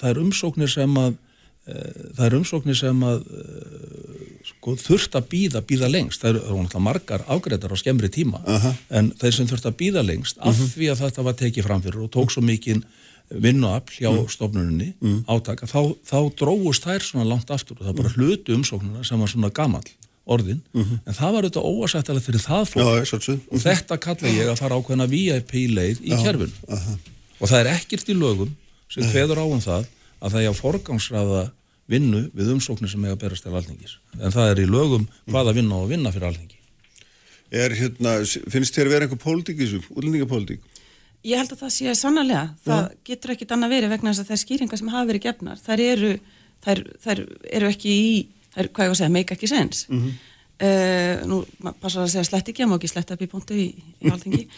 það er umsóknir sem að það er umsóknir sem að e, sko, þurft að býða, býða lengst. Það eru margar afgreitar á skemmri tíma Aha. en þeir sem þurft að býða lengst af því að þetta var tekið framfyrir og tók svo mikinn vinnuafl hjá stofnuninni átaka, þá, þá dróust þær svona langt aftur og það bara hlutu umsóknina sem var svona gamall orðin, en það var auðvitað óasættilega fyrir það fólk. Já, og þetta kalla ég að fara ákveðna VIP leið í kerfun og það er ekkert í lögum sem hveður á um það að það er að forgangsraða vinnu við umsóknir sem eiga að berast til alþingis en það er í lögum hvaða vinna á að vinna fyrir alþingi Er hérna, finnst þér að vera einhver pólitík í þessu, útlendingapólitík? Ég held að það sé sannarlega. Það getur ekkit annað verið vegna þess að þær skýringar sem hafa verið gefnar, þær eru, þær, þær eru ekki í, þær, hvað ég var að segja, make ekki sens. Mm -hmm. nú, maður passar að segja slett ekki, maður ekki slett upp í punktu í, í alþingi.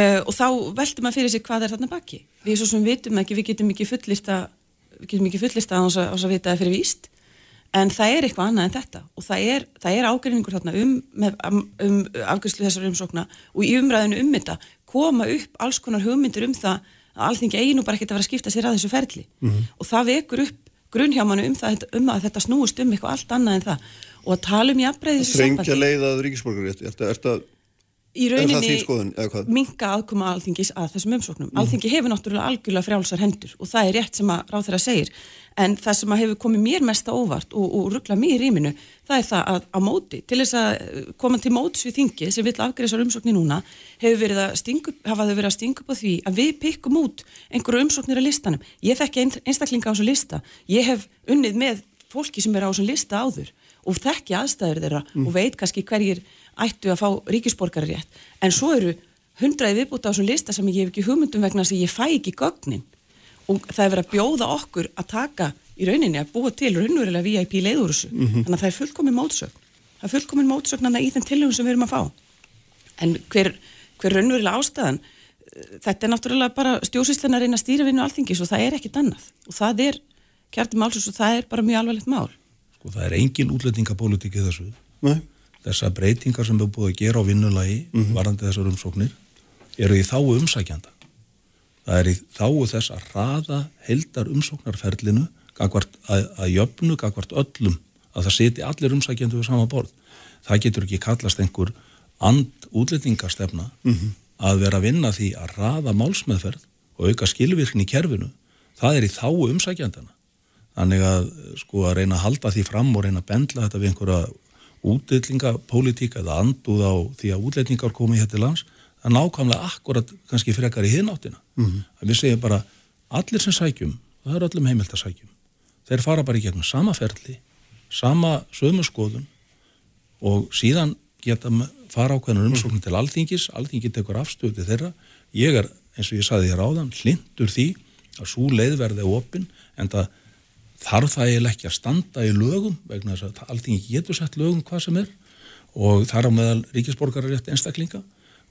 uh, og þá veldur maður fyrir sig hvað er þarna baki. Við svo sem vitum ekki, við getum ekki fullista, við getum ekki þess að, þess að vita það fyrir víst. En það er eitthvað annað en þetta. Og það er, það er ágreiningur þarna um, um, um afgjörslu þessar umsókna og í umræðinu um þetta koma upp alls konar hugmyndir um það að alþingi eigi nú bara ekkert að vera að skipta sér að þessu ferli. Og það vekur upp grunnhjámanu um, það, um að þetta snúist um eitthvað allt annað en það. Og að tala um jafnbreiði í þessu Þrengja sambandi leiðað ríkisborgarétti, er þetta í rauninni minka aðkoma alþingis að þessum umsóknum. Alþingi hefur náttúrulega algjörlega frjálsar hendur og það er rétt sem að ráð þeirra segir. En það sem að hefur komið mér mest á óvart og, og ruggla mér í rýminu, það er það að á móti, til þess að koma til móts við þingið sem vill afgriða þessar umsóknir núna, hefur verið að stinga upp, hafa þau verið að stinga upp á því að við pikkum út einhverju umsóknir á listanum. Ég þekki ein, einstaklinga á þessu lista. Ég hef unnið með fólki sem er á þessum lista áður og þekki aðstæður þeirra og veit kannski hverjir ættu að fá ríkisborgararétt. En svo eru hundraði viðbúta á þessum lista sem ég hef ekki hugmyndum vegna þess að ég fæ ekki gögnin. Og það er verið að bjóða okkur að taka í rauninni að búa til raunverulega VIP leiður þessu. Þannig að það er fullkomin mótsögn. Það er fullkomin mótsögn í þeim tillögum sem við erum að fá. En hver, hver raunverulega ástæðan þetta er náttúrulega bara stjósíslan að reyna að stýra vinnu alþingis og það er ekkit annað. Og það er kjarti málsins og það er bara mjög alvarlegt mál. Sko það er engin útlendingapólitík í þessu. Nei. Þessar breytingar sem við búið að gera á vinnulagi varandi þessar umsóknir eru í þáu umsækjanda það er í þáu þess að raða heldar umsóknarferlinu gagvart, að, að jöfnu gagvart öllum að það siti allir umsækjandu við sama borð. Það getur ekki kallast einhver and útlendingastefna að vera að vinna því að raða málsmeðferð og auka skilvirkni í kerfinu. Það er í þáu umsækjandana þannig að sko að reyna að halda því fram og reyna að bendla þetta við einhverja útlendingapólitík eða anduð á því að útlendingar komi hér til lands það er nákvæmlega akkurat kannski frekar í hináttina mm. að við segjum bara allir sem sækjum, það er öllum heimilt að sækjum þeir fara bara í gegnum sama ferli sama sömu skoðun og síðan geta fara ákveðnum umsóknum til alþingis alþingi tekur afstöðu til þeirra ég er, eins og ég saði þér áðan, hlindur því að svo leið verði opinn en það þarf það eiginlega ekki að standa í lögum vegna þess að alþingi getur sett lögum hvað sem er og þar á meðal ríkisborgararétt einstaklinga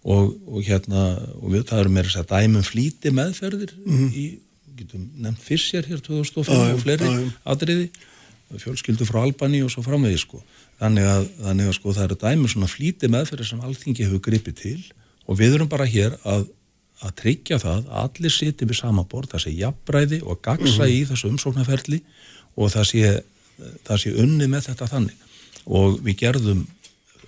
og, og hérna og við, það eru meira þess að dæmum flýti meðferðir í, getum nefnt Fischer hér 2005 Já, já, og fleiri já. atriði fjölskyldu frá Albani og svo framvegi sko. þannig að, þannig að sko, það eru dæmi svona flýti meðferðir sem alþingi hefur gripið til og við erum bara hér að, að tryggja það að allir sitja við sama borð, það sé jafnbræði og gagsa í þessu umsóknarferli og það sé, það sé unni með þetta þannig. Og við gerðum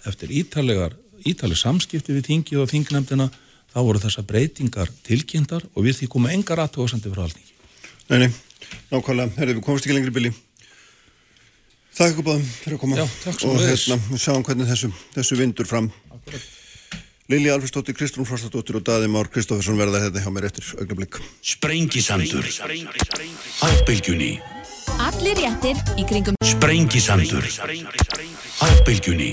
eftir ítalegar ítaleg samskipti við þingið og þingnefndina þá voru þessar breytingar tilkynntar og við því komum engar aðtóðsandi frá alþingi. Nei, nei, nákvæmlega, herrið, við komumst ekki lengri bíli. Þakk fyrir að koma. Já, og hérna, sjáum hvernig þessu, þessu vindur fram. Lili Alfredsdóttir, Kristrún Frostadóttir og Daði Már Kristoffersson verða þetta hjá mér eftir augnablik. Sprengisandur. Á bylgjunni Allir réttir í kringum Sprengisandur. Á bylgjunni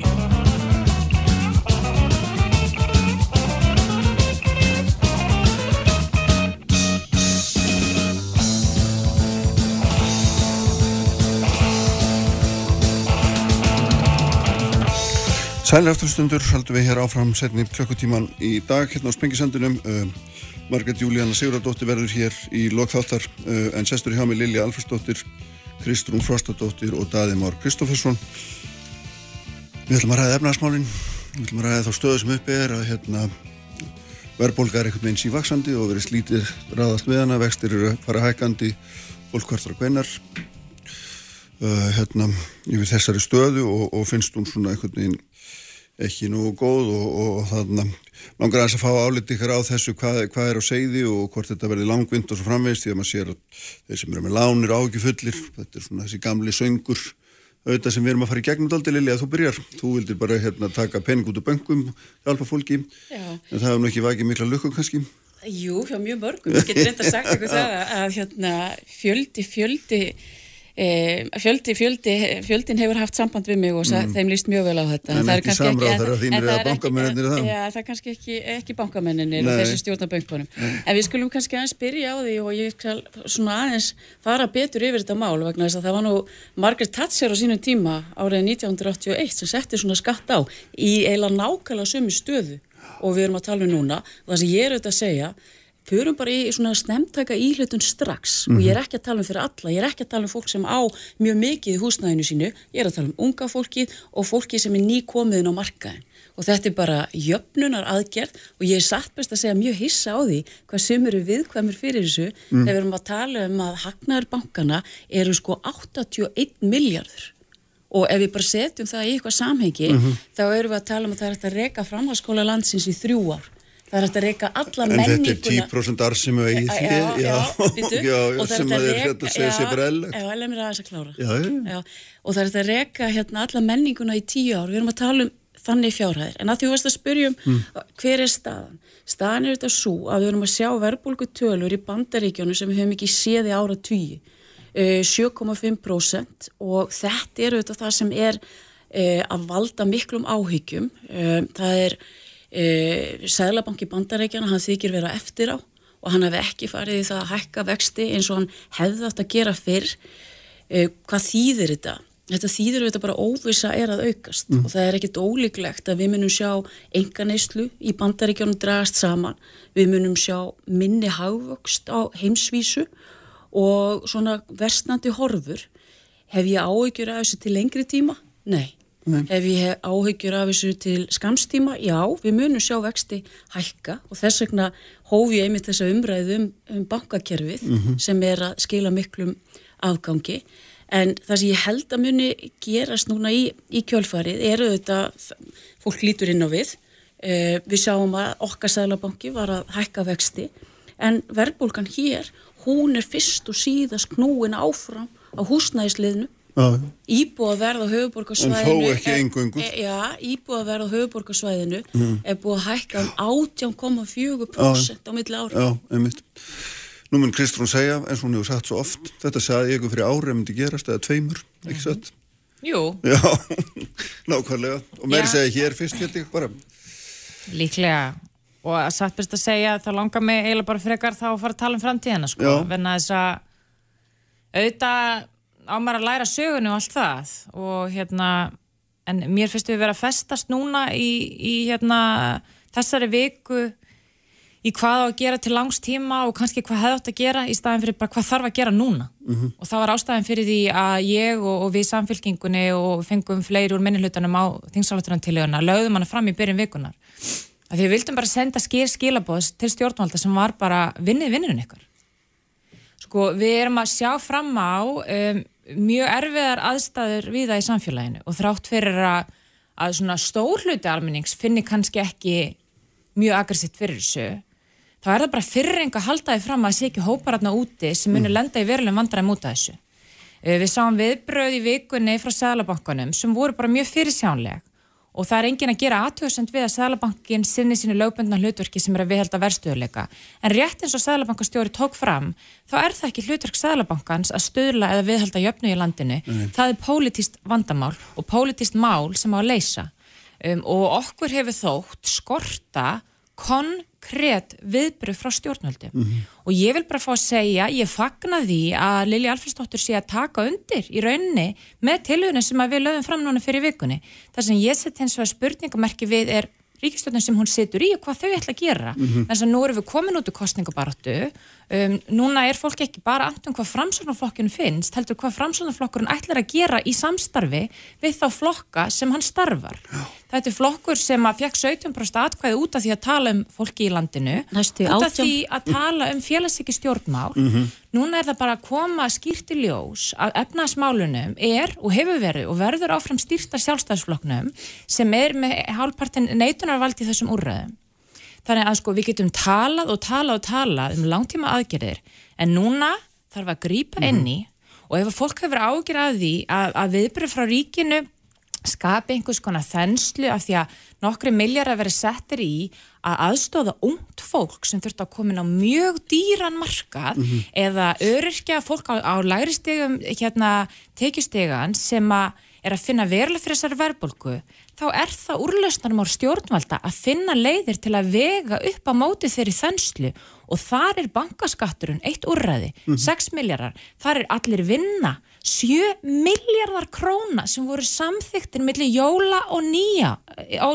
Sælir afturstundur haldum við hér áfram setni klökkutíman í dag hérna á Sprengisandunum. Uh, Margret Júlíanna Sigurðardóttir verður hér í lokþáttar uh, en sestur hjá mig Lilja Alfersdóttir, Kristrún Frostadóttir og Daði Már Kristófersson. Við ætlum að ræða efnarsmálinn, við ætlum að ræða þá stöðu sem uppi er að hérna verðbólga er einhvern veginn sívaksandi og verið slítið ræðast við hana, vextir eru að fara hækandi, fólk hvertar að kvennar uh, hérna yfir þessari stöðu og, og finnst hún svona einhvern veginn ekki nú góð og, og þarna langar aðeins að fá áliti ykkur á þessu hvað, hvað er á segði og hvort þetta verði langvind og svo framvegist því að maður sér að þeir sem eru með lánir ágið fullir, þetta er svona þessi gamli söngur auðvitað sem við erum að fara í gegnum daldi Lili að þú byrjar, þú vildir bara hérna taka penning út á böngum, hjálpa fólki. Já. en það hefur nú ekki vakið mikla lukku kannski? Jú, hjá mjög mörgum, ég get reynda sagt ykkur það að, að hérna, fjöldi, fjöldi, fjöldi, fjöldi, fjöldin hefur haft samband við mig og mm. þeim líst mjög vel á þetta. En það er ekki kannski samráð en- en það er ekki- er það? Já, það er kannski ekki, ekki bankamennir og þessi stjórna böngunum. En við skulum kannski aðeins byrja á því og ég skal svona aðeins fara betur yfir þetta mál vegna þess að það var nú Margaret Thatcher á sínum tíma árið 1981 sem setti svona skatt á í eiginlega nákvæmlega sömu stöðu og við erum að tala um núna og það sem ég er auðvitað að segja förum bara í svona snemtaka íhlutun strax. Og ég er ekki að tala um fyrir alla, ég er ekki að tala um fólk sem á mjög mikið í húsnæðinu sínu, ég er að tala um unga fólkið og fólkið sem er nýkomiðin á markaðin og þetta er bara jöfnunar aðgerð og ég er satt best að segja mjög hissa á því hvað sem eru viðkvæmur fyrir þessu. Þegar við erum að tala um að hagnaður bankana eru sko 81 miljardur og ef við bara setjum það í eitthvað samhengi þá erum við að tala um að það er að reka framhalskóla landsins í þrjú ár það er hægt að reka alla En menninguna þetta er 10% arsimu eigið Já, því, já, já, já, Og er sem hægt að reka- hérna segja sér já, bara eðlilegt. Já, leið mér aðeins að klára. Já, já. Já, og það er þetta að reka hérna alla menninguna í tíu ár, við erum að tala um þannig fjárhæðir, en að því þú veist að spyrjum hver er staðan? Staðan er þetta svo að við erum að sjá verbulgu tölur í bandaríkjónu sem við höfum ekki séð í ára tugi, 7,5% og þetta er auðvitað það sem er eh, að valda miklum áhyggjum, Eh, það er eh, Sæðlabanki bandaríkjana, hann þykir vera eftir á og hann hefði ekki farið í það að hækka vexti eins og hann hefði átt að gera fyrr eh, hvað þýðir þetta? Þetta þýðir þetta bara óvisa er að aukast og það er ekkit ólíklegt að við munum sjá enga neyslu í bandaríkjónum dragast saman, við munum sjá minni hagvöxt á heimsvísu og svona versnandi horfur. Hef ég áhyggjur af þessu til lengri tíma? Nei. Hef ég hef áhyggjur af þessu til skamstíma? Já, við munum sjá vexti hækka og þess vegna hóf ég einmitt þessa umræðu um, um bankakerfið sem er að skila miklum afgangi. En það sem ég held að muni gerast núna í, í kjölfarið eru þetta, fólk lítur inn á við. Uh, við sjáum að okkar sælabanki var að hækka vexti en verðbólgan hér, hún er fyrst og síðast knúin áfram á húsnæðisliðnu Já, íbúa verð á höfuborgarsvæðinu En þó ekki er- eingöngu. er- Já, íbúa verð á höfuborgarsvæðinu er búið að hækka um 18,4% á milli ára já, einmitt. Nú mun Kristrún segja, eins og hún hefur sagt svo oft, þetta sagði ég ykkur fyrir ári að myndi gerast, eða tveimur, ekki satt? Jú, Já, nákvæmlega. Og meiri Já. segja hér fyrst, held ég, bara. líklega og að satt best að segja þá langar mig eiginlega bara frekar þá að fara að tala um framtíðina sko, venna þess að auðvitað á maður að læra sögunu og allt það. Og hérna en mér finnst við vera að festast núna í, í hérna þessari viku í hvað á að gera til langs tíma og kannski hvað hefði átt að gera í staðin fyrir bara hvað þarf að gera núna. Og það var ástæðin fyrir því að ég og, og við samfélkingunni og fengum fleiri úr minnihlutanum á þingsálutunartilleguna lögðum hana fram í byrjun vikunar að því við vildum bara senda skil skilabóðs til stjórnvalda sem var bara vinnið vinnunum ykkar sko við erum að sjá fram á um, mjög erfiðar aðstæður við það í samfélaginu og þrátt fyrir að, að svona stór hluti almennings finni kannski ekki mjög aggressitt fyrir þessu þá er það bara fyrir enga haldaði fram að sé ekki hóparatna úti sem munir lenda í verulegum vandræðum út af þessu. Eh, Við sáum viðbröð í vikunni frá Sæðlabankanum sem voru bara mjög fyrirsjánleg og það er engin að gera aðtöðsend við að Sæðlabankin sinni sínu lögbundna hlutverki sem er að viðhalda verðstöðuleika. En rétt eins og Sæðlabankastjóri tók fram, þá er það ekki hlutverk Sæðlabankans að stöðla eða viðhalda jöfnu í landinu. Það er pólitíst vandamál og pólitíst mál sem á að leysa. Um, og okkur hefur þótt skorta konkrétt viðbröð frá stjórnvöldu og ég vil bara fá að segja, ég fagna því að Lili Alfredsdóttur sé að taka undir í rauninni með tilhuginu sem við lögum fram núna fyrir vikunni. Það sem ég sett hins vegar spurningamerki við er ríkistjórnum sem hún situr í og hvað þau ætla að gera. Mm -hmm. Þannig að nú erum við komin út úr kostningabaratu, um, núna er fólk ekki bara andum hvað framsóknarflokkinu finnst, heldur hvað framsóknarflokkurinn ætlar að gera í samstarfi við þá flokka sem hann starfar. Já. Þetta er flokkur sem að fekk 17% atkvæði út af því að tala um fólki í landinu, Næstu út af því að tala um félagsiki stjórnmál. Núna er það bara að koma skýrt í ljós að efnaðsmálunum er og hefur verið og verður áfram stýrta sjálfstæðsflokknum sem er með hálfpartin neitunarvald í þessum úrræðum. Þannig að sko við getum talað og talað og talað um langtíma aðgerðir en núna þarf að grípa inn í og ef fólk hefur ágjör að því að, að viðbröð frá ríkinu skapi einhvers konar þenslu af því að nokkri milljar að vera settir í að aðstóða ungt fólk sem þurft að koma inn á mjög dýran markað eða öryrkja fólk á, á læri stegum hérna tekjustegan sem að er að finna veruleg fyrir þessari verðbólgu þá er það úrlausnarum á stjórnvalda að finna leiðir til að vega upp á móti þeirri þenslu. Og þar er bankaskatturinn eitt úrræði, 6 miljardar, þar er allir vinna. 7 miljardar króna sem voru samþyktir millir jóla og nýja,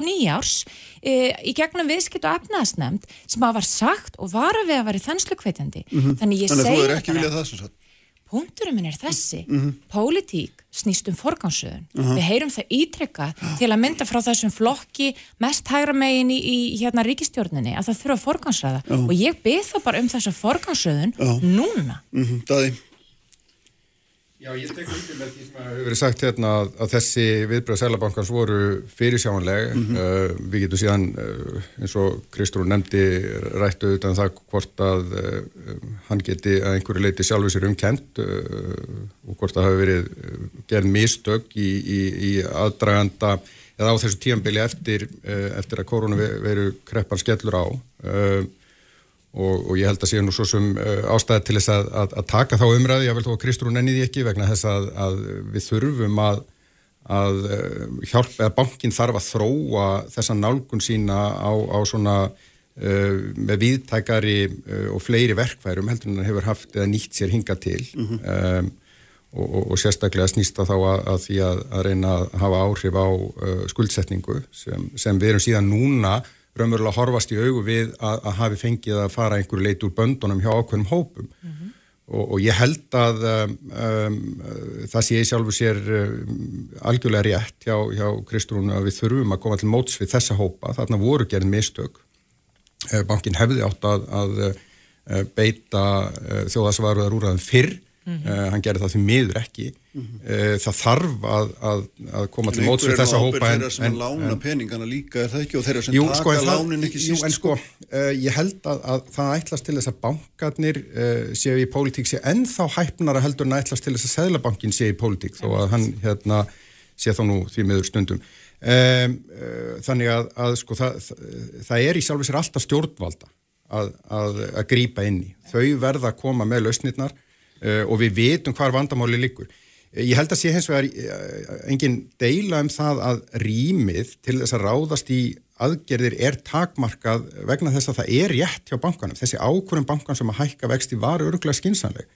nýjárs e, í gegnum viðskipt og efnaðsnemnd sem að var sagt og var að við að vera þenslu hvetjandi. Þannig ég Þannig að þú er ekki viljað það sem sagt. Punkturinn minn er þessi, pólitík snýst um forgánsöðun. Við heyrum það ítrekka til að mynda frá þessum flokki mest hægra megin í, í hérna ríkistjórninni að það þurfa að forgánsræða og ég byrð það bara um þessa forgánsöðun núna. Mm Daði, Já, ég tek undir með því sem hefur verið sagt hérna að, að þessi viðbröð Sælabankans voru fyrirsjáanleg. uh, við getum síðan, uh, eins og Kristrún nefndi, rættu utan það hvort að uh, hann geti að einhverju leiti sjálfur sér umkent og hvort það hafi verið gerð mistök í, í, í aðdraganda eða á þessu tíambili eftir, eftir að koronaviru kreppan skellur á. Og, og ég held að sé nú svo sem uh, ástæði til þess að, að, að taka þá umræði, ég vil þó að Kristrún enni því ekki vegna þess að, að við þurfum að, að uh, hjálpa, eða bankin þarf að þróa þessa nálgun sína á, á svona uh, með viðtækari og fleiri verkværum heldur en hann hefur haft eða nýtt sér hinga til. Um, og, og, og sérstaklega snýsta þá að, að því að, að reyna að hafa áhrif á uh, skuldsetningu sem, sem við erum síðan núna raunverulega horfast í augu við að, að hafi fengið að fara einhverju leit úr böndunum hjá ákveðnum hópum. Og, og ég held að um, um, það sé í sjálfu sér um, algjörlega rétt hjá, hjá Kristrún að við þurfum að koma til móts við þessa hópa, þarna voru gerð mistök. Eh, bankin hefði átt að, að eh, beita þjóðasvaruðar úr aðeins fyrr mm hann gerði það því miður ekki. Eh, það þarf að, að, að koma til móts við þessa hópa en, þeirra sem en, lána peningana líka er það ekki? Og þeirra sem Jú, taka sko, en lánin ekki jú, síst en sko, uh, ég held að, að það ætlast til þess að bankarnir uh, séu í pólitík sé ennþá hæpnara heldur en ætlast til þess að Seðlabankin sé í pólitík þó að hann hérna sé þá nú því miður stundum. Um, uh, þannig að, að sko það, það, það er í sjálfu sér alltaf stjórnvalda að, að, að grípa inn í. Þau verða að koma með lausnirnar uh, og við vitum hvar vandamáli liggur Ég held að sé hins vegar eh, engin deila um það að rýmið til þess að ráðast í aðgerðir er takmarkað vegna þess að það er rétt hjá bankanum. Þessi ákvörðum bankan sem að hækka vexti var öruglega skinsanleg.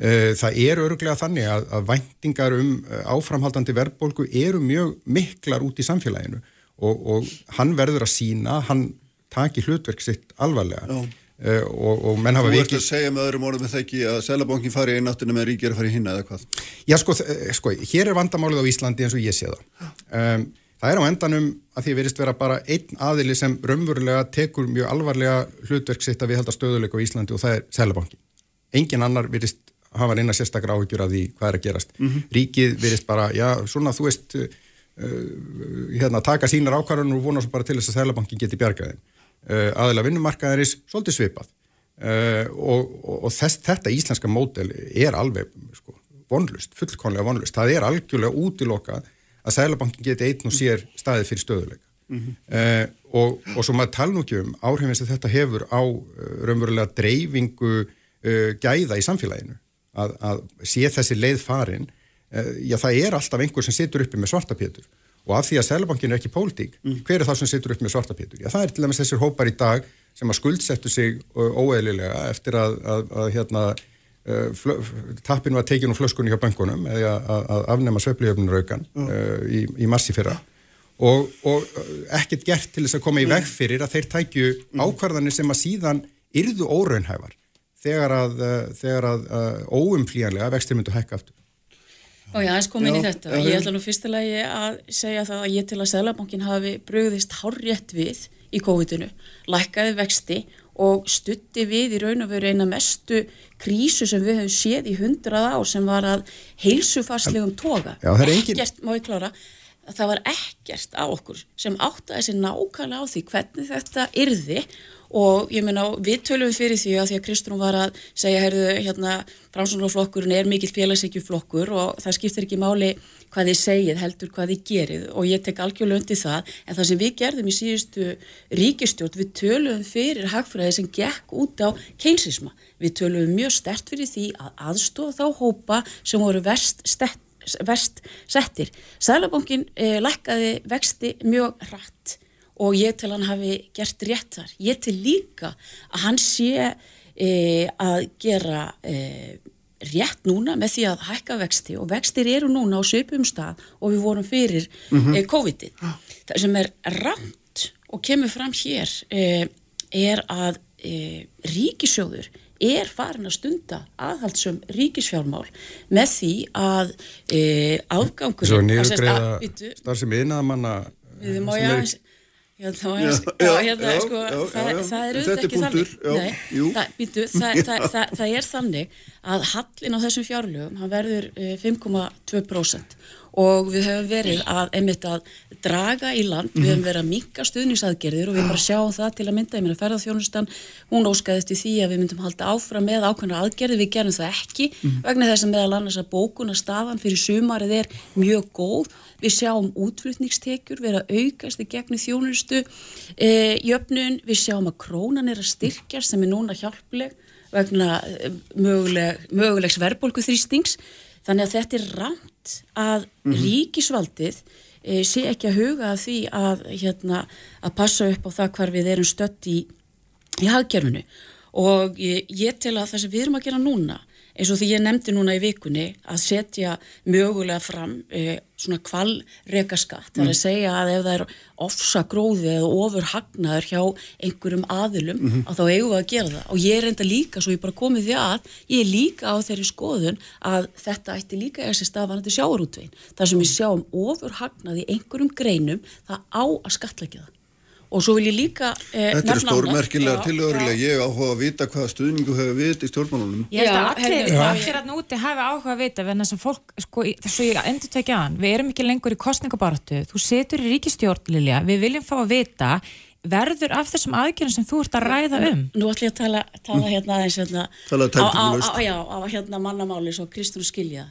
Eh, Það er öruglega þannig að, að væntingar um eh, áframhaldandi verðbólgu eru mjög miklar út í samfélaginu og, og hann verður að sína, hann taki hlutverk sitt alvarlega Já. Uh, og, og menn hafa Þú ert vikið að segja með öðrum orðum með það ekki að Sælabankin fari í eináttina með ríkir að fara í hinna eða hvað? Já, sko, þ- sko, hér er vandamálið á Íslandi eins og ég sé það. Um, það er á endanum að því verist vera bara einn aðili sem raunverulega tekur mjög alvarlega hlutverk sitt að við halda stöðuleika á Íslandi og það er Sælabankin. Engin annar verist hafa reyna sérstakra áhyggjur af því hvað er að gerast. Ríkið verist bara, já, svona þú veist, uh, hérna, taka sínar ákvarðanur og vona svo bara til þess að Sælabankin geti bjargaðin. Uh, aðila vinnumarkaðaris, svolítið svipað. Uh, og, og, og þess, þetta íslenska mótel er alveg sko, vonlust, fullkonlega vonlust það er algjörlega útilokað að Sælabankin geti einn og sér staðið fyrir stöðuleika uh, og, og svo maður tala nú ekki um áhrifin sem þetta hefur á raunverulega dreifingu gæða í samfélaginu. Að, að sé þessi leið farin já það er alltaf einhver sem situr uppi með svartapétur og af því að Sælabankin er ekki pólitík, hver er það sem situr upp með svartapétur? Já, það er til dæmis þessir hópar í dag sem að skuldsettu sig óeðlilega eftir að, að, að hérna, uh, tappin var tekin úr flöskunni hjá bankunum eða að, að afnema sveiflihjöfnuraukan uh, í, í massi fyrra. Og, og ekkert gert til þess að koma í veg fyrir að þeir tækju ákvarðanir sem að síðan yrðu óraunhæfar þegar að, þegar að óumflíjanlega vextir myndu hækka aftur. Já, eins kom inn í þetta. Ég ætla nú fyrstulegi að segja það að ég til að Sælabankin hafi bröðist hárjætt við í COVID-unu, lækkaði vexti og stutti við í raun og veru eina mestu krísu sem við hefum séð í hundrað á sem var að heilsufarslegum toga. Já, það er engin... Ekkert, má ég klára, það var ekkert á okkur sem áttaði sér nákvæmlega á því hvernig þetta yrði og ég meina við tölum fyrir því að því að Kristrún var að segja herðu hérna framsóknarflokkurinn er mikill félagsækjuflokkur og það skiptir ekki máli hvað þið segið heldur hvað þið gerið. Og ég tek algjörlega undir það. En það sem við gerðum í síðustu ríkistjórn við tölum fyrir hagfræði sem gekk út á keinsisma við tölum mjög stert fyrir því að aðstóða þá hópa sem voru verst stett verst settir. Sælabankin eh, lækkaði vexti mjög hratt og ég til hann hafi gert rétt þar. Ég til líka að hann sé e, að gera e, rétt núna með því að hækka vexti og vextir eru núna á söpum stað og við vorum fyrir mm -hmm. e, COVID-ið. Það sem er ramt og kemur fram hér er að ríkisjóður er farin að stunda aðhaldsum ríkisfjármál með því að afgangur Svo nýður greiða starf sem einaðamanna Við má ég aðeins Já, já, já, hérna, sko, það, það er það, býtu, það, það er þannig að hallin á þessum fjárlögum hann verður 5,2% og við höfum verið að einmitt að draga í land, við höfum verið að minka stuðningsaðgerðir og við bara sjáum það til að mynda, ég meina ferðarþjónustan, hún óskaðist í því að við myndum halda áfram með ákveðna aðgerði, við gerum það ekki mm. vegna þess að meðal annars að bókuna staðan fyrir sumarið er mjög góð. Við sjáum útflutningstekjur vera aukast í gegni þjónustu e, jöfnun, við sjáum að krónan er að styrkja sem er núna hjálpleg vegna möguleg, mögulegs verðbólku þrýstings þannig að þetta er ramt að mm -hmm. ríkisvaldið e, sé ekki að huga að því að, hérna, að passa upp á það hvar við erum stött í, í hagkerfinu og ég, ég tel að það sem við erum að gera núna eins og því ég nefndi núna í vikunni að setja mögulega fram e, svona kvalreka skatt það er að mm. segja að ef það er ofsa gróði eða ofur hagnaður hjá einhverjum aðilum mm -hmm. að þá eigum við að gera það. Og ég er enda líka svo ég bara komið því að ég er líka á þeirri skoðun að þetta ætti líka þessi stafanandi sjáarútvegin þar sem við sjáum ofur hagnaði einhverjum greinum það á að skatleggja það og svo vil ég líka eh, Þetta er stórmerkilega tilöðurilega ég áhuga að vita hvaða stuðningu hefur við í stjórnmálunum. Ég held að allir, allir að núti hafa áhuga að vita en þess að fólk, sko, þess að ég endur tekja an við erum ekki lengur í kostningabaratu þú setur í ríkistjórnlilega, við viljum fá að vita verður af þessum aðgjörnum sem þú ert að ræða um? Nú ætlum ég að tala, tala hérna aðeins hérna, á, á, á, já, á hérna mannamáli svo Kristúr skilja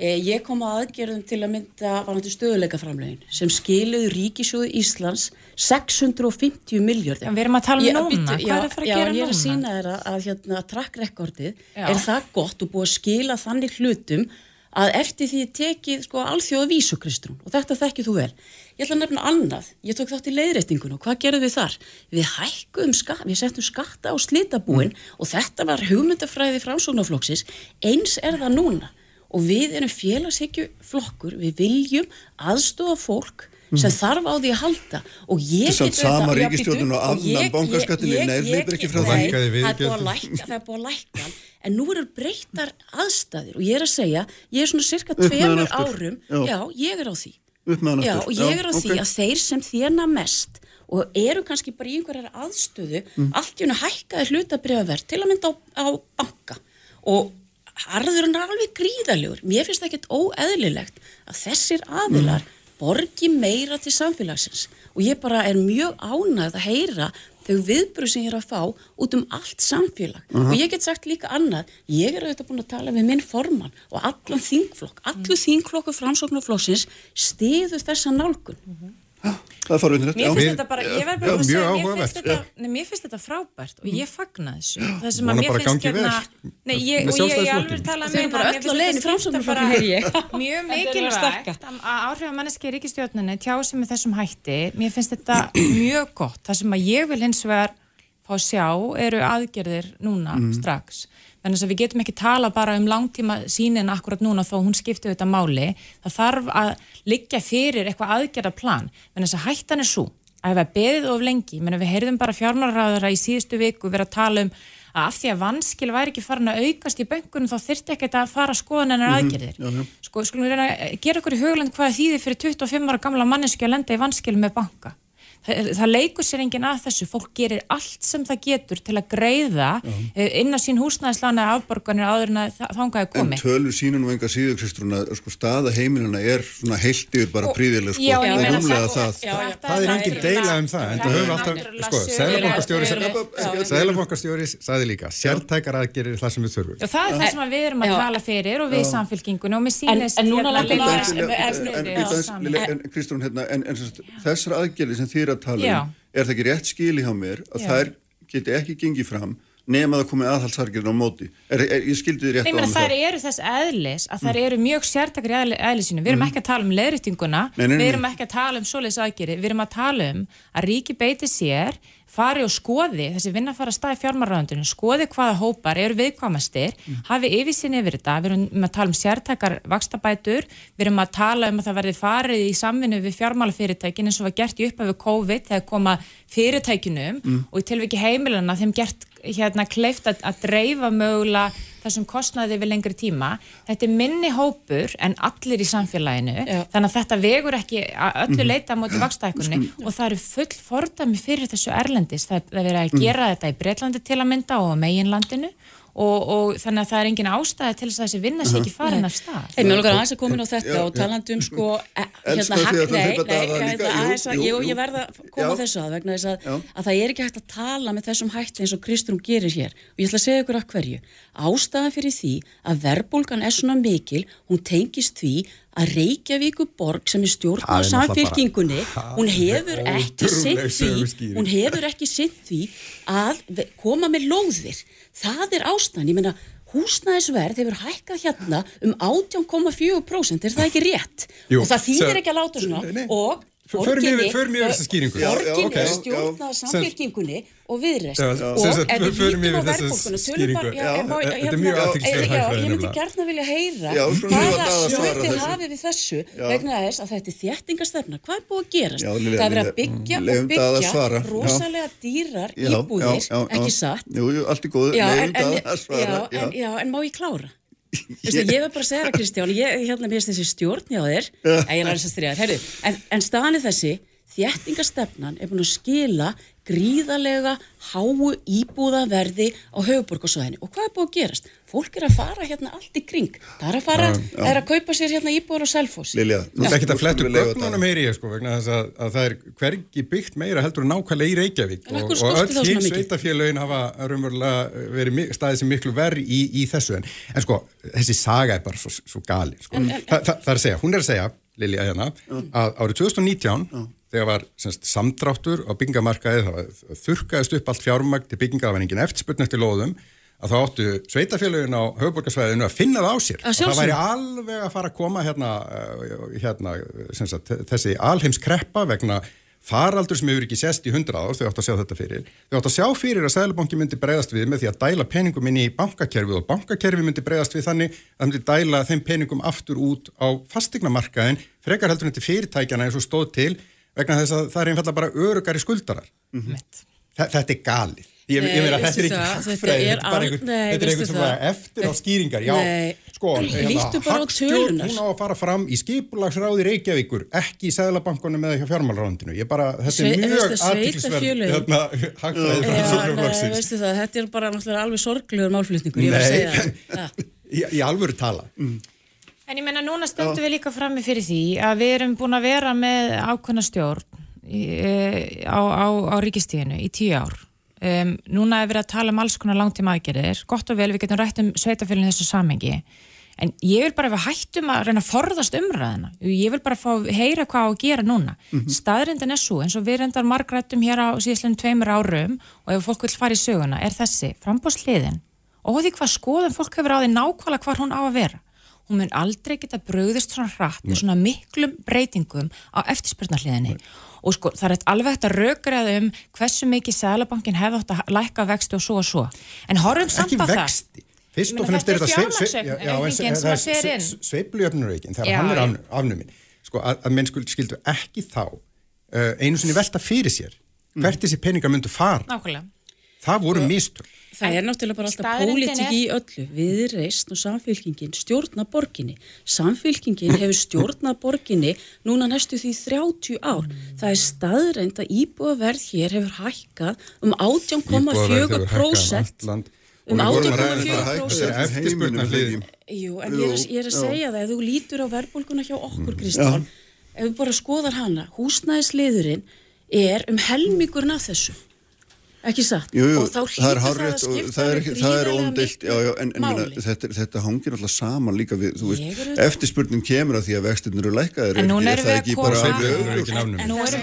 ég kom að aðgerðum til að mynda stöðuleikaframlegin sem skiluði Ríkisjóðu Íslands 650 miljörði. Við erum að tala um ég, núna, hvað er það að fara að já, gera núna? Já, ég er að sína þeirra að, að hérna, trakkrekordið er það gott og búið að skila þannig hlutum að eftir því tekið sko alþjóða vísukristrún og þetta þekkið þú vel. Ég ætla að nefna annað, ég tók þátt í leiðrættingun og hvað gerðum við þar? Við hækkuðum skatt, við settum skatta á slitabúin og þetta var hugmyndafræði framsóknarfloksis, eins er það núna og við erum félagshyggju flokkur, við viljum aðstofa fólk sem mm. þarf á því að halda. Og ég get þetta sama ríkistjórnun og afnam bankaskattinni neðleipir ekki frá það það er búið að lækka, það er búið að lækka. En nú eru breyttar aðstæðir og ég er að segja, ég er svona cirka tveimur árum, já. já, ég er á því. Já, og ég er á já, því okay. að þeir sem þérna mest og eru kannski bara í einhverjar aðstöðu mm. allt í húnu hækkaði hlutabriðaverð til að mynda á, á banka. Og harður hann alveg gríðalegur mér finnst það ekkert óeðlilegt að þessir aðilar mm. borgi meira til samfélagsins og ég bara er mjög ánægð að heyra þau viðbröð sem ég er að fá út um allt samfélag uh -huh. og ég get sagt líka annað ég er auðvitað búin að tala við minn formann og allan þingflokk, allu þingflokku framsóknarflokksins stiður þessa nálgun uh -huh. Það er farveitinlegt. Mér finnst þetta bara, ég verður bara að segja, mér finnst þetta, nei, mér finnst þetta frábært og ég fagna þessu. Það sem að mér finnst hérna, nei, ég, og ég, ég alveg tala með það, mér finnst þetta bara mjög mikilvægt að áhrif að manneski í ríkistjórnunni tjá sem með þessum hætti, mér finnst þetta mjög gott. Það sem að ég vil hins vegar fá að sjá eru aðgerðir núna mm. strax þannig að við getum ekki tala bara um langtíma sínin akkurat núna þó hún skipti auðvitað máli það þarf að liggja fyrir eitthvað aðgerðarplan þannig að hættan er svo að ef að beðið of lengi, menn við heyrðum bara fjármálaráðara í síðustu viku vera að tala um að af því að vanskil væri ekki farin að aukast í böngunum þá þurfti ekki að fara að skoða hennar mhm, aðgerðir. Mm -hmm. Sko, skulum við reyna að gera okkur í hugland hvað þýðir fyrir 25 ára gamla manneski að lenda í vanskil með banka það, leikur sér enginn að þessu, fólk gerir allt sem það getur til að greiða uh -huh. Eh, inn að sín húsnæðislana afborganir áður en þangaði komi. En tölur sínum og enga síðu, Kristrún, að sko, staða heimilina er svona heilt yfir bara príðileg, sko, já, það er umlega það. Já, já, það er enginn deila um það, en það höfum alltaf, sko, Sælabankastjóri sagði líka, sértækar aðgerir það sem við þurfum. Já, það er það sem við erum að tala fyrir og við samfélkingunum og mér sínist en núna en Kristrún, hérna, en þessar aðgerir sem þýr að tala um, er það ekki rétt skili hjá mér að Já. þær geti ekki gengið fram nema að það komi aðhalsargerðin á móti? Er, er, ég skildi þið rétt Nei, á það þær eru þess eðlis að þær mm. eru mjög sértakar í eðlisinu, við erum mm. ekki að tala um leðryttinguna, við erum ekki að tala um svoleiðs aðgeri, við erum að tala um að ríki beiti sér fari og skoði, þessi vinna fara að staði fjármarraðundinu, skoði hvaða hópar eru viðkvamastir, mm. hafi yfirsin yfir þetta, við erum að tala um sértakar vakstabætur, við erum að tala um að það verði farið í samvinnu við fjármálafyrirtækin eins og var gert í upphafi COVID þegar koma fyrirtækinum mm. og í tilviki heimilana þeim gert hérna kleift að, að dreifa mögulega þessum kostnaði við lengri tíma þetta er minni hópur en allir í samfélaginu Já. þannig að þetta vegur ekki öllu mhm. leita moti vakstækunni og það eru full fordami fyrir þessu erlendis það er verið að gera mm. þetta í Breitlandi til að mynda og meginlandinu Og, og þannig að það er engin ástæði til þess að þessi vinna sé ekki farin af stað. Mjög lukkar aðeins að komin á þetta og talandum sko e, hérna hakt, nei, nei, aðeins að ég verða að koma þessu að vegna þess að, að það er ekki hægt að tala með þessum hætti eins og Kristrún gerir hér. Og ég ætla að segja ykkur að hverju. Ástæðan fyrir því að verbulgan er svona mikil, hún tengist því að Reykjavíku borg sem er stjórn á samfélkingunni, hún hefur ekki sinn því, hún hefur ekki sinn því að koma með lóðir. Það er ástæðan, ég menna húsnæðisverð hefur hækkað hérna um 18,4% er það ekki rétt? Jú, og það þýðir ekki að láta svona. Og Förum við þessa skýringu. Borginni stjórnaði samfélkingunni og viðrest og ef við lítum á verðbólkuna Þetta er mjög aðtækksverð Ég myndi gert að vilja heyra hvaða sögtir hafið við þessu vegna þess að þetta er þéttingastefna hvað er búið að gerast? Það er að byggja og byggja rosalega dýrar íbúðir ekki satt. Jú, allt er góð, svara. En má ég klára? Vistu, ég var bara segja það Kristján ég hérna mér þessi stjórn hjá þér en, en staðan er þessi þjættingastefnan er búin að skila gríðarlega háu íbúðaverði á höfuborgarsvæðinu og hvað er búið að gerast? Fólk er að fara hérna allt í kring. Það er að fara, það er að kaupa sér hérna íbúður og selfos Lilja, þú veist ekki að flettu gögnunum meiri sko, vegna þess að, að það er hvergi byggt meira heldur en nákvæmlega í Reykjavík. Og, og öll hins sveitafélagin hafa verið staðið sem miklu verð í, í þessu. En, en sko, þessi saga er bara svo, svo gali sko. en, en, Þa, það, það er að segja, hún er að segja Lilja hérna, að árið 2019 þegar var semst, samdráttur á byggingamarkaði, það þurkaðist upp allt fjármagn til bygginga, það var engin eftirspurn eftir loðum, að þá áttu sveitafélagin á höfuborgarsvæðinu að finna það á sér. Og það væri alveg að fara að koma hérna, eh, hérna sagt, þessi alheimskreppa vegna faraldur sem hefur ekki sést í hundra ár, þau áttu að sjá þetta fyrir. Þau áttu að sjá fyrir að Sælabanki myndi breyðast við með því að dæla peningum inn í bankakerfi og bankakerfi myndi breyðast við þannig að myndi dæla þeim peningum aftur út á fastignamarkaðin frekar heldur þetta fyrirtækjana eins og stóð til vegna þess að það er einfallega bara örugar í skuldarar. Mm -hmm. Þetta er galið Ég, ég meina þetta er ekki hagfræði, þetta er bara einhvern, þetta er einhvern sem bara eftir á skýringar, já, nei, sko, hérna, hagstjórn, hún á að fara fram í skipulagsráði Reykjavíkur, ekki í Sæðlabankunum eða hjá fjármálráðundinu, ég bara, þetta er mjög aðtilsverð, hérna, hagfræði frá fjármálráðsins. Veistu það, þetta er bara náttúrulega alveg sorglegur málflutningur, ég var að segja það. Í alvöru tala. Mm. En ég menna, núna stöndum við líka frammi fyrir því að við erum búin að vera með ákveðna stjórn í, e, á, á, á ríkistíðinu í tíu ár. Um, núna er við að tala um alls konar langtíma aðgerðir, gott og vel við getum rætt um sveitafélagin þessu samengi. En ég vil bara við hættum að reyna að forðast umræðina. Ég vil bara fá heyra hvað á að gera núna. Mm -hmm. Staðrindin er svo, eins og við reyndar margrættum hér á síðan tveimur árum og ef fólk vil fara í söguna, er þessi frambóðsliðin og því hvað skoðum fólk hefur á því nákvæmlega hvað hún á að vera hún mun aldrei geta bröðist svona hratt með svona miklum breytingum á eftirspurnarliðinni og sko það er alveg hægt að raugraða um hversu mikið Sælabankin hefði átt að lækka vexti og svo og svo. En horfum samt á það. Fyrst og fremst er þetta sveiplujöfnurreikin þegar hann er afnuminn. Sko, að, að menn skildu ekki þá uh, einu sinni velta fyrir sér mm. hvert þessi peningar myndu fara. Nákvæmlega. það voru mistur Það er náttúrulega bara alltaf pólitík í öllu. Við reist og samfélkingin stjórna borginni. Samfélkingin hefur stjórna borginni núna næstu því 30 ár. Mm. Það er staðreind að íbúaverð hér hefur hækkað um 18,4% um 18,4% Jú, en ég er, ég er að segja það ef þú lítur á verðbólguna hjá okkur Kristján, ef þú bara skoðar hana húsnæðisliðurinn er um helmingurinn af þessu ekki satt? Jú, jú, og þá hlýtur það, það að skipta það er, það er óumdilt en, en minna, þetta, þetta hangir alltaf saman líka við veist, eftirspurning kemur að því að vexturnir eru lækkaðir. En nú erum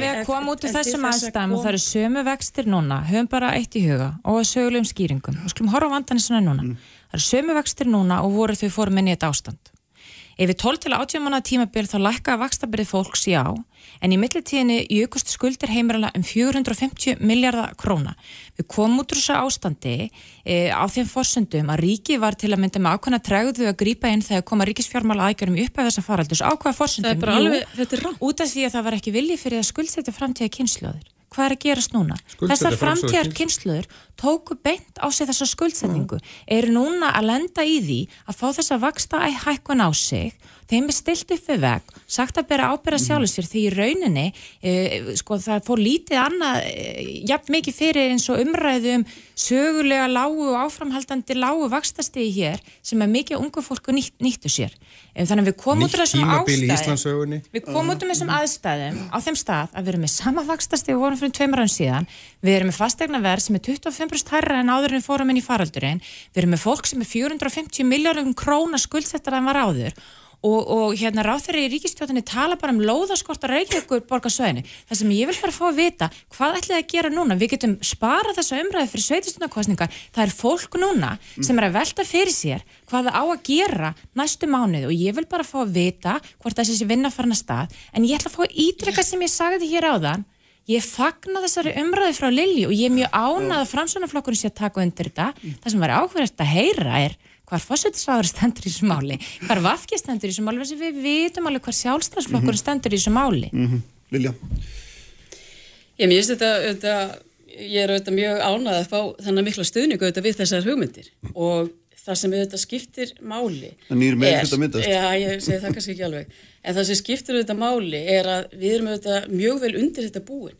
við að koma út af þessum aðstæðum og það eru sömu vextir núna. Höfum bara eitt í huga og sögulegum skýringum. Og skulum horfa á vandan svona núna. Mm. það eru sömu vextir núna og voru þau fórum inn í þetta ástand Ef við 12 til 18 manna tímabil þá lækkaða vakstabyrðið fólks já, en í millitíðinni jökust skuldir heimrala um 450 miljardar króna. Við komum út úr þessu ástandi e, á þeim fórsöndum að ríki var til að mynda með ákvæmna træguðu að grýpa inn þegar koma ríkisfjármála aðgjörum upp af þessa faraldus. Ákvæða fórsöndum, jú, út af því að það var ekki vilji fyrir að skuldsetja framtíða kynnslóður hvað er að gerast núna? Þessar framtíðar kynsluður tóku beint á sig þessa skuldsetningu, eru núna að lenda í því að fá þessa vaksta hækkun á sig þeim er stilt upp við veg, sagt að bera ábyrða sjálfur sér því í rauninni e, sko það fór lítið annað e, jafn mikið fyrir eins og umræðu um sögulega lágu og áframhaldandi lágu vakstastegi hér sem er mikið ungu fólku nýtt, nýttu sér. E, þannig að við komum út úr þessum ástæðum við komum út úr þessum aðstæðum á þeim stað að við erum með sama vakstastegi og vorum fyrir tveimur án síðan, við erum með fastegna verð sem er 25% hærra en áður en fórum inn í faraldurinn, við erum með fólk sem er 450 miljardum króna skuldsettar en var áður og, og hérna ráþæri í ríkistjóðinni tala bara um lóðaskort að Reykjavíkur borgarsvæðinu. Það sem ég vil bara fá að vita, hvað ætlið að gera núna? Við getum sparað þessa umræði fyrir sveitistunarkostningar. Það er fólk núna sem er að velta fyrir sér hvað það á að gera næstu mánuð og ég vil bara fá að vita hvort þessi vinna farin að stað. En ég ætla að fá að ítrykka sem ég sagði hér áðan Ég fagna þessari umræði frá Lilji og ég er mjög ánað að framsvonarflokkurinn sé að taka undir þetta. Það sem var áhverjast að heyra er hvar fósættisráður stendur í þessu máli, hvar vafki stendur í þessu máli, við vitum alveg hvar sjálfstæðsflokkur mm -hmm. stendur í þessu máli. Mm -hmm. Lilja? Ég myndist þetta, þetta, ég er auðvitað mjög ánað að fá þannig mikla stuðningu auðvitað við þessar hugmyndir og það sem auðvitað skiptir máli Það nýr með þetta myndast. Já, ég segi það kannski ekki alveg, en það sem skiptir auðvitað máli er að við erum auðvitað mjög vel undir þetta búin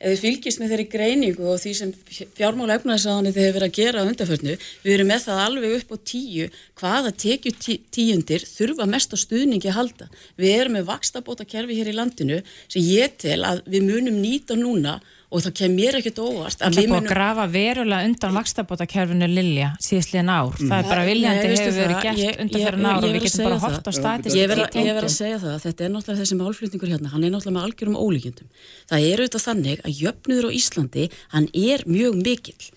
ef þið fylgist með þeirri greiningu og því sem fjármála efnaðsáðanir þið hefur verið að gera á undarförnu, við erum með það alveg upp á tíu, hvaða tekju tí, tíundir þurfa mest á stuðningi að halda. Við erum með vakstabóta kerfi hér í landinu sem ég tel að við munum nýta núna og það kem mér ekkert óvart Það er búið að grafa verulega undan vakstabótakerfinu Lilja síðastliðin ár. Mm. það er bara viljandi hefur verið gert undan fyrir ár og við getum bara hort á statis Ég verð að segja það. Að þetta er náttúrulega þessi málflutningur hérna, hann er náttúrulega með algjörum ólíkjendum Það er auðvitað þannig að jöfnudur á Íslandi hann er mjög mikill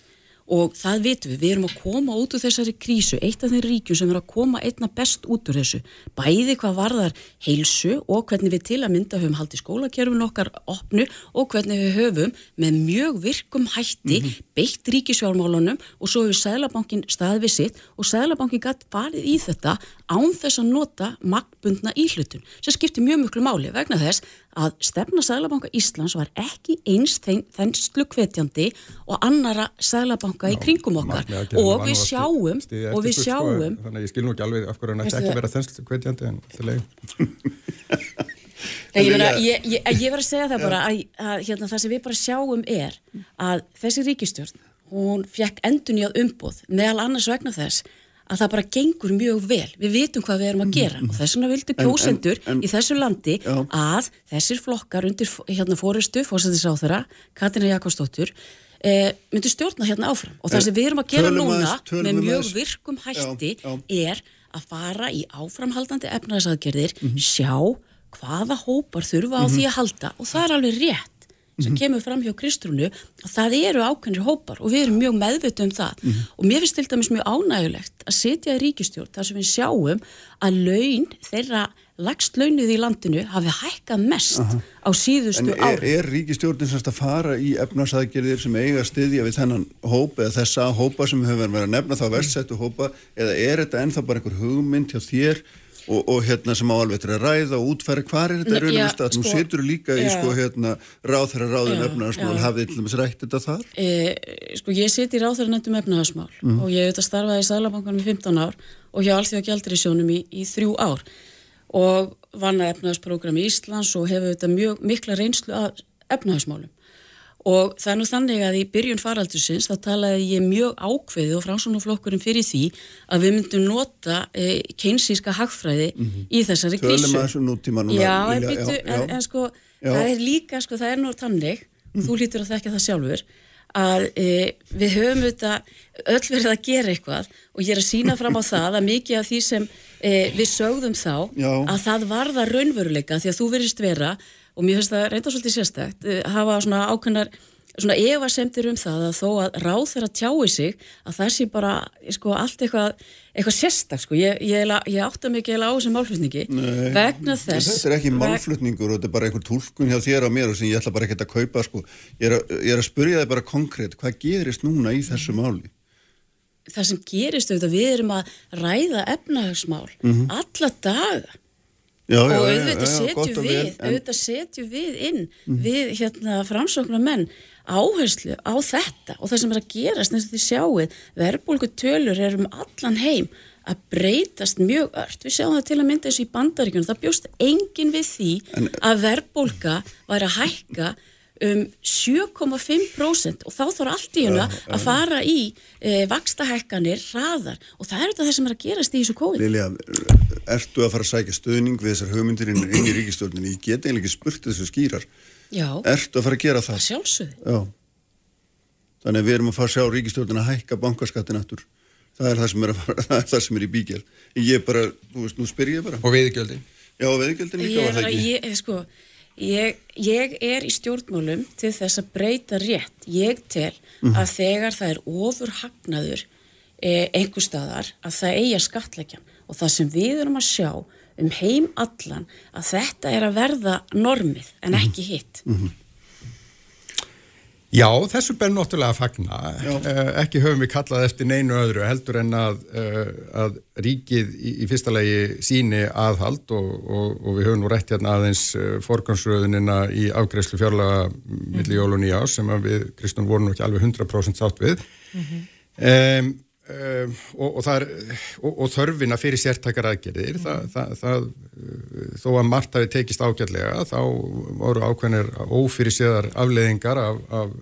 og það vitum við, við erum að koma út úr þessari krísu, eitt af þeim ríkjum sem er að koma einna best út úr þessu bæði hvað varðar heilsu og hvernig við til að mynda höfum haldið skólakerfun okkar opnu og hvernig við höfum með mjög virkum hætti mm -hmm. beitt ríkisjálfmálunum og svo hefur Sælabankin staðið sitt og Sælabankin gætt farið í þetta án þess að nota makkbundna íhlutun sem skiptir mjög mjög mjög máli vegna þess að stefna Sælabanka Íslands var ekki eins þennslu hvetjandi og annara Sælabanka í kringum okkar. og við sjáum og við sjáum Þannig að ég skil nú ekki alveg af hverju hann ætti ekki að vera þennslu hvetjandi en það leiði Ég, ég, ég, ég var að segja það bara að, að hérna, það sem við bara sjáum er að þessi ríkistjórn hún fekk endun í að umbúð meðal annars vegna þess að það bara gengur mjög vel, við vitum hvað við erum að gera mm -hmm. og þess vegna vildu kjósendur en, en, í þessu landi já. að þessir flokkar undir hérna fóristu, fórsættisáþara Katina Jakobsdóttur eh, myndu stjórna hérna áfram og það sem við erum að gera núna aðeins, með mjög aðeins. virkum hætti já, já. er að fara í áframhaldandi efnaðsaðgerðir, mm -hmm. sjá hvaða hópar þurfa á mm -hmm. því að halda og það er alveg rétt sem mm -hmm. kemur fram hjá Kristrúnu það eru ákveðnir hópar og við erum mjög meðvitu um það mm -hmm. og mér finnst til dæmis mjög ánægulegt að sitja í ríkistjórn þar sem við sjáum að laun þeirra lagst launuð í landinu hafi hækkað mest Aha. á síðustu ári. En er, er ríkistjórnin semst að fara í efnarsækjirðir sem eiga stiðja við þennan hóp eða þessa hópa sem hefur verið að nefna þá verðsettu hópa eða er þetta ennþá bara einhver hugmynd hjá þér og, og hérna sem á alveg til að ræða og útfæra hvað er þetta raunumist að sko, nú setur líka já, í sko hérna ráðherra ráðin efnarsmál hafið til dæmis rætt þetta þar? E, sko ég seti í ráðherra nefndum efnarsmál mm. og ég auðvitað starfaði í Sælabankanum í 15 ár og hjá Alþjóða Gjaldriðsjónum í, í þrjú ár og vanna efnahagsprogram í Íslands og hefur þetta mjög mikla reynslu af efnahagsmálum. Og það er nú þannig að í byrjun faraldursins þá talaði ég mjög ákveði og framsónaflokkurinn fyrir því að við myndum nota e, keinsíska hagfræði mm -hmm. í þessari krísu. Tölum að þessu nútíma núna. Já, vilja, en, byrju, já, en, en sko já. það er líka, sko það er nú tannig, mm. þú lítur að þekka það sjálfur, að e, við höfum auðvitað öll verið að gera eitthvað og ég er að sína fram á það að mikið af því sem e, við sögðum þá Já. að það varða raunveruleika því að þú verist vera og mér finnst það reynda svolítið sérstækt e, hafa svona ákveðnar svona evasemtir um það að þó að ráð þeirra tjái sig að það sé bara sko allt eitthvað, eitthvað sérstak sko, ég, ég, ég átta mikið á þessum málflutningi. Nei, vegna þess Þetta er ekki málflutningur og þetta er bara einhver tólkun hjá þér og mér og sem ég ætla bara ekki að kaupa sko, ég er að, ég er að spurja þig bara konkrétt, hvað gerist núna í þessu máli? Það sem gerist auðvitað, við erum að ræða efnahagsmál mm -hmm. alla daga Já, og auðvitað setjum við en... auðvitað setjum við inn mm. við hérna framsóknar menn áherslu á þetta og það sem er að gerast eins og því sjáuð verðbólgu tölur er um allan heim að breytast mjög ört. Við sjáum það til að mynda þessu í bandaríkunum. Það bjóst engin við því en... að verðbólga væri að hækka um 7,5% og þá þarf allt í hennu að fara í e, vakstahækkanir, hraðar og það er þetta það sem er að gerast í þessu COVID. Lilja, ertu að fara að sækja stöðning við þessar hugmyndir inn í ríkistjórnini? Ég get eiginlega ekki spurt þessu skýrar. Já. Ertu að fara að gera það? Það sjálfsögði. Já. Þannig að við erum að fara að sjá ríkistjórnina að hækka bankaskattin aftur. Það er það sem er, fara, það er, það sem er í bígjál. Ég bara, þú veist, nú spyr ég bara. Og veðigjöldin? Já, veðigjöldin líka var það ekki. Ég, ég, er í stjórnmálum til þess að breyta rétt. Ég tel mm. að þegar það er ofur hagnaður eh, einhver staðar að það eigi að skatleggja. Og það sem við erum að sjá um heim allan að þetta er að verða normið en mhm. ekki hitt. Mm -hmm. Já, þessu ber náttúrulega að fagna. Uh, ekki höfum við kallað eftir neinu öðru heldur en að, uh, að ríkið í, í fyrsta legi síni aðhald og, og, og við höfum nú rétt hérna aðeins uh, forgansröðunina í afgreifslu fjárlega millir jól og nýjás sem við, Kristján, vorum ekki alveg 100% sátt við. Mm -hmm. um, Uh, og, og, er, og, og þörfina fyrir sértakar aðgerðir mm. það, það, það, uh, þó að margt hafi tekist ágætlega þá voru ákveðinir ófyrir séðar afleðingar af, af,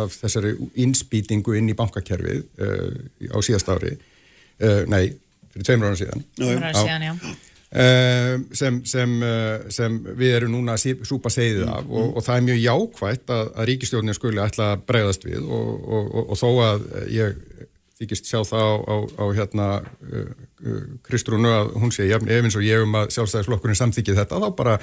af þessari innspýtingu inn í bankakerfið uh, á síðast ári. Uh, nei, fyrir tveimur ára síðan, síðan uh, sem, sem, uh, sem við erum núna að súpa segðið af mm. og það er mjög jákvægt að, að ríkistjórnir skuli ætla að bregðast við og þó að ég þykist sjá það á, á, á hérna uh, uh, Kristrúnu að hún sé ef eins og ég um að sjálfstæðisflokkurinn samþykið þetta þá bara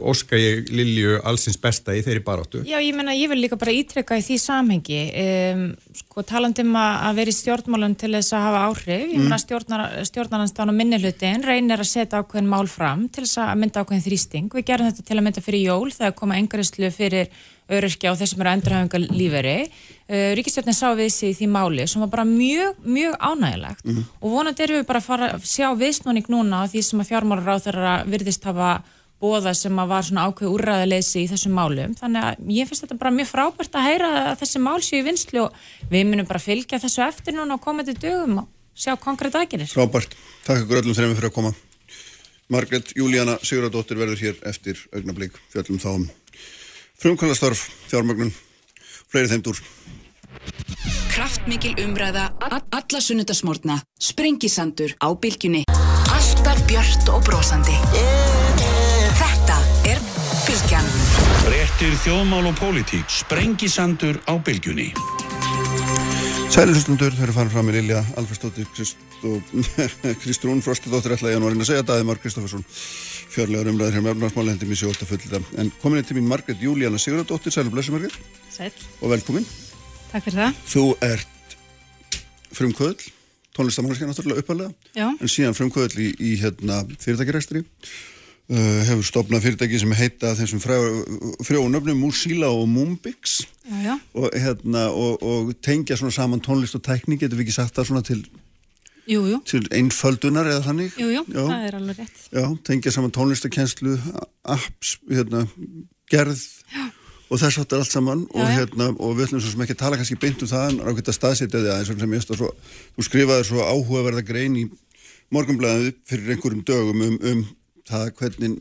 óska ég Lilju allsins besta í þeirri baráttu. Já, ég menna, ég vil líka bara ítrekka í því samhengi um, sko talandum að vera í stjórnmálun til þess að hafa áhrif, ég menna mm. stjórnarnanstána minnilhutin reynir að setja ákveðin mál fram til þess að mynda ákveðin þrýsting, við gerum þetta til að mynda fyrir jól þegar koma engarislu fyrir öryrkja og þessum eru endurhafingar líferi uh, Ríkistjórnin sá við sig í því máli sem var bara mjög, mjög ánægilegt mm. og vonandi eru við bara að fara að sjá viðsnóning núna á því sem að fjármálar á þeirra virðist hafa bóða sem að var svona ákveð úrraðileysi í þessum málum, þannig að ég finnst þetta bara mjög frábært að heyra að þessi mál séu í vinslu og við munum bara fylgja þessu eftir núna og koma til dögum og sjá konkrétt aðgerðir. Frábært, takk ykkur öllum þrejum fyrir að koma. Margret Júlíana Sigurðardóttir verður hér eftir augnablík fjallum þá um frumkvæmlastarf, fjármögnun, fleiri þeimdur. Kraftmikil umræða, alla sunnudasmórna, sprengisandur á bylgjunni. Alltaf björnt og brósandi. Þetta er Bylgjan. Réttir þjóðmál og pólitík, sprengisandur á bylgjunni. Sælilustundur, þau eru farin fram í Lilja Alferstóttir Kristrún Frostadóttir ætla ég að reyna að segja Daði Mark Kristoffersson fjörlegar umræðir hér með sér ótt að fullita en komin inn til mín Margret Júlíana Sigurðardóttir. Sælu blessu Margret Sæl og velkomin. Takk fyrir það. Þú ert frumkvöðl tónlistamáliska náttúrulega uppalega Já. en síðan frumkvöðl í, í hérna, fyrirtækiræstri uh, hefur stopnað fyrirtæki sem heita þessum frjónöfnum Músíla og Múmbix. Já, já. og, hérna, og, og tengja svona saman tónlist og tækning, getur við ekki sagt það svona til, jú, jú. til einföldunar eða þannig? Jú, jú, já. það er alveg rétt. Já, tengja saman tónlistakenslu, apps, hérna, gerð og þess aftur allt saman og, hérna, og við ætlum svo sem ekki að tala kannski beint um það en rákvæmt að staðsetja því aðeins sem ég veist að svo, þú skrifaði svo áhugaverða grein í morgunblæðið fyrir einhverjum dögum um, um það hvernig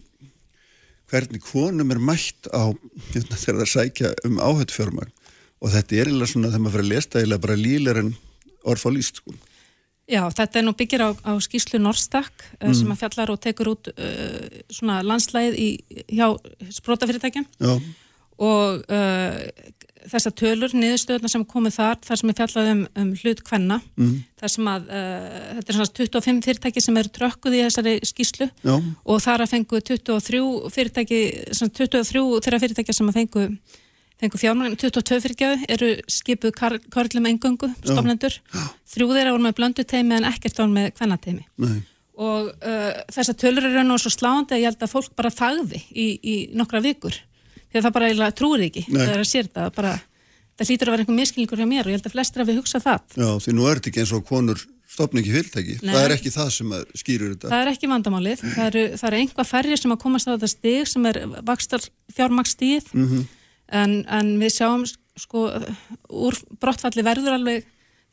hvernig konum er mætt á hérna, þegar það sækja um áhættfjörmagn og þetta er eiginlega svona þegar maður fyrir að lesta eiginlega bara lílar en orð fá líst sko. Já, þetta er nú byggir á, á skýslu Norstak mm. sem að fjallar og tekur út uh, svona landslæðið í, hjá sprótafyrirtækjum og uh, þessar tölur, niðurstöðuna sem komið þar, þar sem er fjallað um, um hlut hvenna, mm. þar sem að uh, þetta er svona 25 fyrirtæki sem eru trökkuð í þessari skýslu Já. og þar að fengu 23 fyrirtæki, svona 23 þeirra fyrirtæki sem að fengu, fengu fjármagn 22 fyrirtæki eru skipuð kar, karlum engöngu, stofnendur þrjú þeirra voru með blöndu teimi en ekkert voru með hvenna teimi Nei. og uh, þessar tölur eru nú svo sláandi að ég held að fólk bara þagði í, í nokkra vikur að það bara trúir ekki Nei. það er að sér þetta bara, það hlýtur að vera einhver miskilningur hjá mér og ég held að flestir að við hugsa það Já, því nú er þetta ekki eins og konur stopna ekki fyrirtæki, Nei. það er ekki það sem skýrur þetta. það er ekki vandamálið, það eru, það eru einhvað færri sem að komast á þetta stig sem er fjármakstíð Mm -hmm. En, en við sjáum sko úr brottfalli verður alveg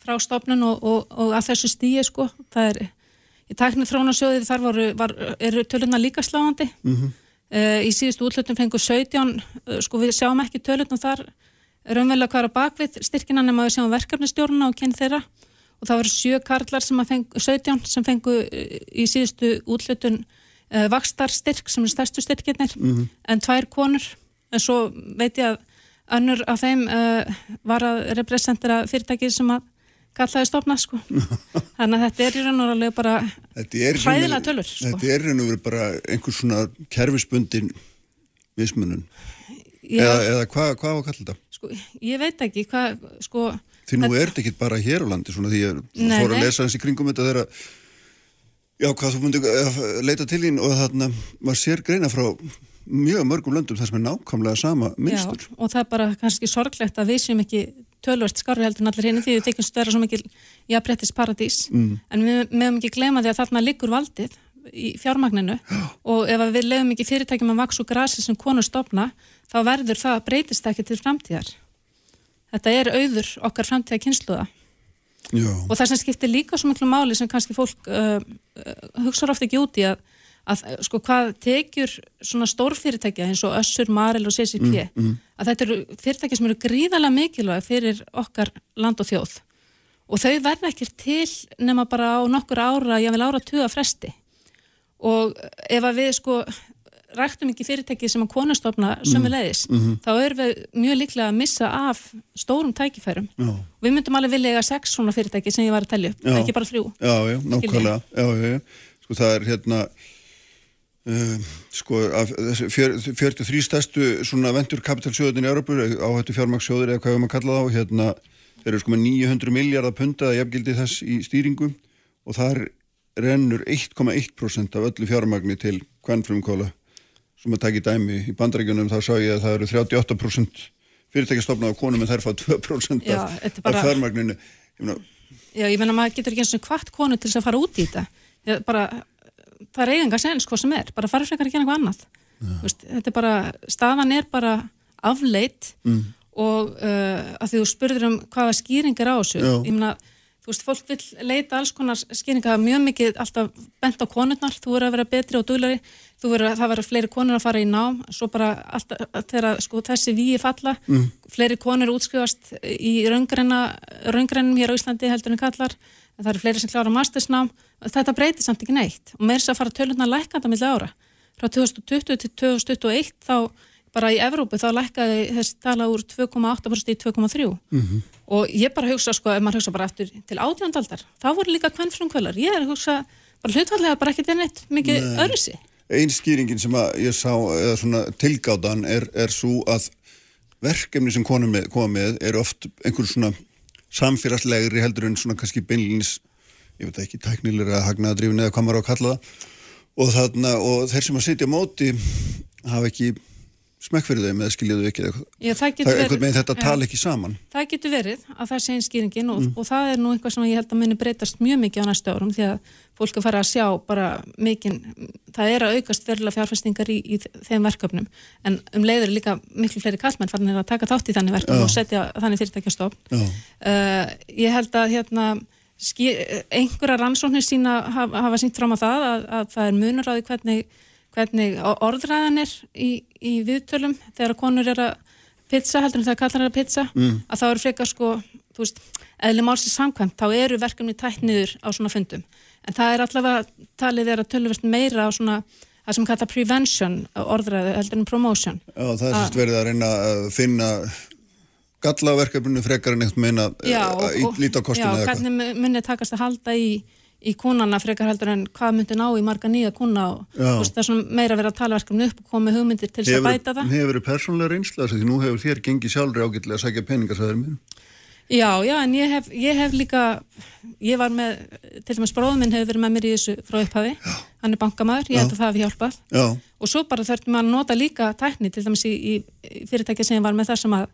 frá stopnun og, og, og að þessu stíi sko, það er í tækni þrónasjóðið þar voru, var, eru töluna líka sláandi. Mm -hmm. Uh, í síðustu útlutum fengur 17 uh, sko við sjáum ekki tölutnum þar. Raunverulega hvað er á bakvið styrkina nema við sjáum verkefnistjórna og kynn þeirra. Og það voru sjö karlar sem að fengu 17 sem fengu uh, í síðustu útlutun vakstarstyrk sem er stærstu styrkirnir. Mm -hmm. en tvær konur en svo veit ég að önnur af þeim var að representera fyrirtæki sem að kallaði stopna sko þannig að þetta er í raun og alveg bara hræðilega tölur sko. Þetta er í raun og verið bara einhvers svona kerfisbundin mismunun Já. eða, eða hvað hva á að kalla þetta? Sko, ég veit ekki hvað sko Því nú er þetta ekki bara hér á landi svona því ég Nei, fór að lesa hans í kringum þetta þegar að já hvað þú myndi að leita til þín og þarna maður sér greina frá mjög mörgum löndum þar sem er nákvæmlega sama mynstur. Já, og það er bara kannski sorglegt að við séum ekki tölvört skarri heldur en allir henni því við tekjum stöðra svo mikil jafnbrettis paradís Mm. en við meðum ekki glema því að þarna liggur valdið í fjármagninu og ef að við lefum ekki fyrirtækjum að vaks og grasi sem konur stopna þá verður það breytist ekki til framtíðar þetta er auður okkar framtíða kynsluða Já. og það sem skiptir líka svo miklu máli sem kannski fólk uh, uh, hugsa ofta ekki út í að, að sko hvað tekjur svona stórfyrirtækja eins og Össur, Marel og CCP Mm, mm. að þetta eru fyrirtæki sem eru gríðarlega mikilvæg fyrir okkar land og þjóð og þau verða ekki til nema bara á nokkur ára, ég vil ára tuga fresti og ef að við sko ræktum ekki fyrirtæki sem að konustofna sömu leiðis, mhm. þá erum við mjög líklega að missa af stórum tækifærum Já. við myndum alveg vilja eiga sex svona fyrirtæki sem ég var að Já. ekki bara þrjú Já, já, nákvæmlega já, já, já. Sko það er hérna uh, sko af fjör- 43 stærstu svona venturkapitalsjóðin í Európur áhættu fjármaksjóður eða hvað við maður kalla þá hérna, þeir eru sko með 900 miljardar punta að jafngildi þess í stýringu og þar rennur 1,1% af öllu fjármagni til kvennfrumkóla sem að taki dæmi í bandarækjunum þá sá ég að það eru 38% fyrirtækjastofna á konum en þær fá 2% Já, af, bara- af fjármagninu. Ég Já, ég menna maður getur ekki eins og hvart konu til þess að fara út í þetta. Bara, það er eiginga sens hvað sem er, bara fara frekar að gera eitthvað annað Vist, þetta er bara, staðan er bara afleitt mm. og uh, að því þú spurður um hvaða skýringar á þessu Já. ég meina, þú veist, fólk vil leita alls konar skýringar, mjög mikið alltaf bent á konurnar, þú verður að vera betri og dúlari þú verður, það verður fleiri konur að fara í nám svo bara alltaf, þegar sko, þessi víi falla, Mm. fleiri konur útskrifast í raungrennum hér á Íslandi heldur en kallar það eru fleiri sem klára mastersnám. Þetta breytir samt ekki neitt. Og með þess að fara tölurnar lækanda milli ára. Frá 2020 til 2021 þá bara í Evrópu þá lækkaði þessi tala úr 2,8% í 2,3 mm -hmm. og ég bara hugsa sko, ef maður hugsa bara eftir til átjóndaldar, þá voru líka hvern frumkvölar, ég er að hugsa bara hlutvallega bara ekki þetta neitt mikið öðruðsi. Einn skýringin sem ég sá, eða svona tilgáðan er, er svo að verkefni sem með, koma með eru oft einhver svona samfélagslegri heldur en svona kannski beinlins, ég veit ekki, tæknilega hagnaðadrifin eða hvað maður á að kalla það. Og, þarna, og þeir sem að sitja móti hafa ekki smekk fyrir þeim eða skiljaðu ekki eða eitthvað. Með þetta ja, tala ekki saman. Það getur verið að það sé einskýringin og, mm. og það er nú einhvað sem ég held að muni breytast mjög mikið á næstu árum því að fólk að fara að sjá bara mikið, það er að aukast verulega fjárfæstingar í, í þeim verkefnum en um leiður líka miklu fleiri kallmenn farin að taka þátt í þannig verkefnum Já. og setja þannig fyrirtækja stofn uh, Ég held að hérna einhverja rannsóknir sína hafa, hafa sínt fram á það að, að það er munur á því hvernig, hvernig orðræðan er í, í viðtölum þegar konur er að pizza, heldur en það kallar það að pizza mm. að þá eru frekar sko, þú veist eðli málsins samkvæmt, þá eru verkefni tætniður á svona fundum, en það er allavega talið er að tölverst meira á svona það sem kallar prevention orðræðu heldur en promotion Já, það er sérst verið að reyna að finna gallaverkefninu frekar en eitt meina að líta á kostinu eða eitthvað. Já, hvernig munið takast að halda í, í kúnana frekar heldur en hvað myndi ná í marga nýja kúna og veist, það er svona meira verið að tala verkefni upp og koma hugmyndir til þess að bæta það. Hefur verið persónlega reynsla þess að því nú hefur þér gengið sjálfur ágætlega að sækja peningar er mjög? Já, já, en ég hef, ég hef líka, ég var með, til dæmis bróðminn hefur verið með mér í þessu frá upphafi, já. hann er bankamæður, ég held að það hefði hjálpað já. og svo bara þurftum að nota líka tækni til dæmis í, í fyrirtæki sem var með það sem að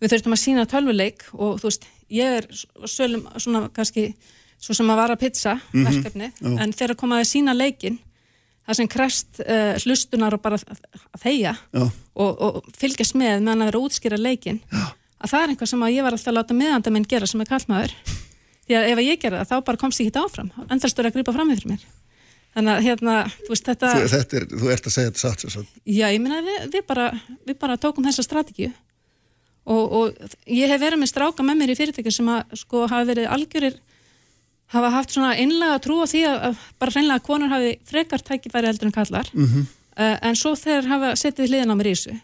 við þurftum að sína tölvuleik og þú veist, ég er svolum svona kannski svo sem að vara pizza mm -hmm. verkefni, Já. en þegar komaði að sína leikin það sem krest uh, hlustunar og bara að þeia og, og fylgjast með meðan að vera útskýra leikin Já. Að það er einhvað sem að ég var alltaf að láta meðanda minn gera sem er kallmaður því að ef ég gera það, þá bara komst ég hitt áfram. Endarstur að gripa fram yfir mér. Þannig að hérna, þú veist þetta Þú, er, þú ert að segja þetta satt Já, ég minna við, við, bara, við bara tókum þessa strategíu. Og, og ég hef verið með stráka með mér í fyrirtæki sem að sko hafa verið algjörir hafa haft svona einlega trú á því að, bara hreinlega konur hafi frekar tækifæri heldur en kallar mm -hmm. uh, en svo þegar hafa setið hliðin á mér í þessu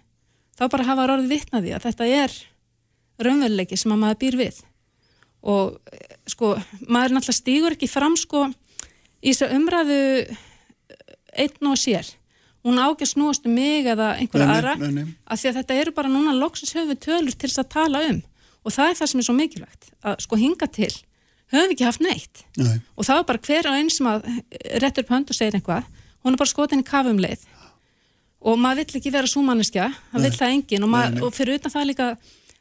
þá bara hafa orðið vittnaði að þetta er raunveruleiki sem að maður býr við. Og sko maður náttúrulega stýgur ekki fram sko í þessu umræðu einn og sér. Hún ágæst snúast um mig eða einhverja aðra að því að þetta eru bara núna loksins höfu tölur til þess að tala um. Og það er það sem er svo mikilvægt að sko hinga til höfum við ekki haft neitt. Nei. og það er bara hver og einn sem að réttur pönd og segir einhvað hún er bara skotin í kafum leið. Og maður vill ekki vera súmanniska það vill það engin og, maður, og fyrir utan það líka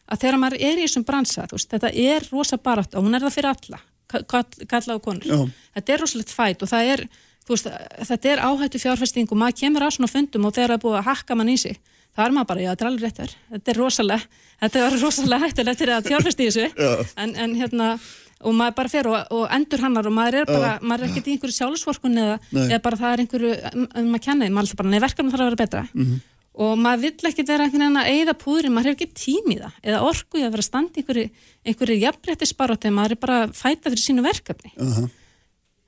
að þegar maður er í þessum bransa veist, þetta er rosa barátt og hún er það fyrir alla kalla á konur. Já. þetta er rosalegt fætt og það er veist, þetta er áhættu fjárfesting og maður kemur á svona fundum og þegar það er búið að hakka mann í sig það er maður bara, já þetta er alveg rétt verð þetta er rosalega, þetta er rosalega hættulegt til að fjárfesti í þessu. En, en hérna, og maður bara fer og, og endur hannar og maður er bara, já. maður er ekkert í einhverju sjálfsvorkun eða, eða bara það er einhverju um, um að kenna, maður er bara, nei verkefnum þarf að vera betra. Mm -hmm. Og maður vill ekkert vera einhvern veginn að eigða púðri, maður hefur ekki tími í það. Eða orku í að vera standi einhverju, einhverju jafnrætti sparóti, maður er bara fæta fyrir sínu verkefni. Uh -huh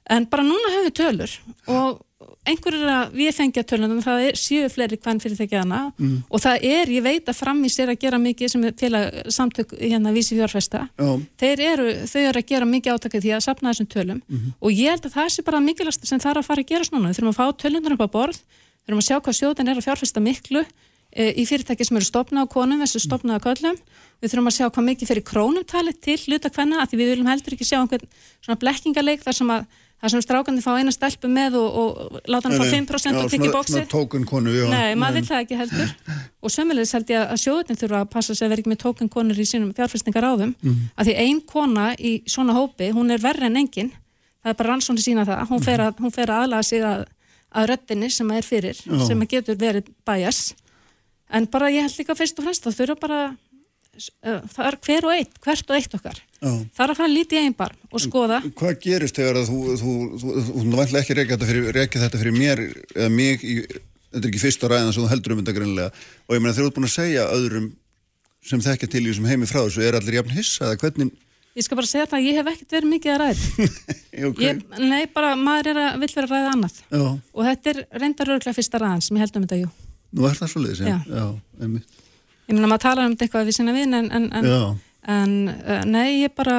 en bara núna höfum við tölur og einhverjir að við fengja tölunum það er sjöu fleiri hvern fyrir þegar hana mm. og það er, ég veit að fram í sér að gera mikið sem félag samtök hérna vísi fjárfesta oh. þeir eru, þau eru að gera mikið átakið því að sapna þessum tölum. Mm -hmm. og ég held að það sé bara mikilvægast sem þarf að fara að gera svona, við þurfum að fá tölunar upp á borð við þurfum að sjá hvað sjóðan er að fjárfesta miklu e, í fyrirtæki sem eru stopnað á konum þessu stopnað á köllum. Við þurfum að sjá hvað mikið fyrir krónumtali til luta hvenna, að því við viljum heldur ekki sjá einhvern svona blekkingarleik þar sem að þar sem strákandi fá eina stelpu með og, og láta hann fá 5% og tikið bóksið Nei, maður vil það ekki heldur. Og sömulegis held ég að sjóðin þurfa að passa sig að vera ekki með tókunkonur í sínum fjárfæstingar áðum mm. að því ein kona í svona hópi, hún er verri en engin það er bara rannsóni sína það. Hún fer að, hún fer að aðlaga sig að, að röttinni sem að er fyrir, Já. sem að getur verið bæjas en bara ég held líka fyrst og fremst að þurfa bara það er hver og eitt, hvert og eitt okkar Já. það er að fara lítið einn barm og skoða Hvað gerist þegar þú þú, þú, þú, þú vantlega ekki reykja þetta, þetta fyrir mér eða mig í, þetta er ekki fyrsta ræðan sem þú heldur um þetta grunlega og ég meina þegar þú ert búin að segja öðrum sem þekkja til í þessum heimi frá þessu er allir jafn hissa eða hvernig Ég skal bara segja það að ég hef ekkert verið mikið að ræða okay. ég, Nei, bara maður er að vill vera að ræða annað Já. og þetta er reyndar örglega fyrsta ræðan sem ég held um þetta, jú Nú er það svo leiðis, já. já, einmitt. Ég meina, maður tala um þetta eitthvað við sína vinn, en, en, en, en uh, nei, ég bara,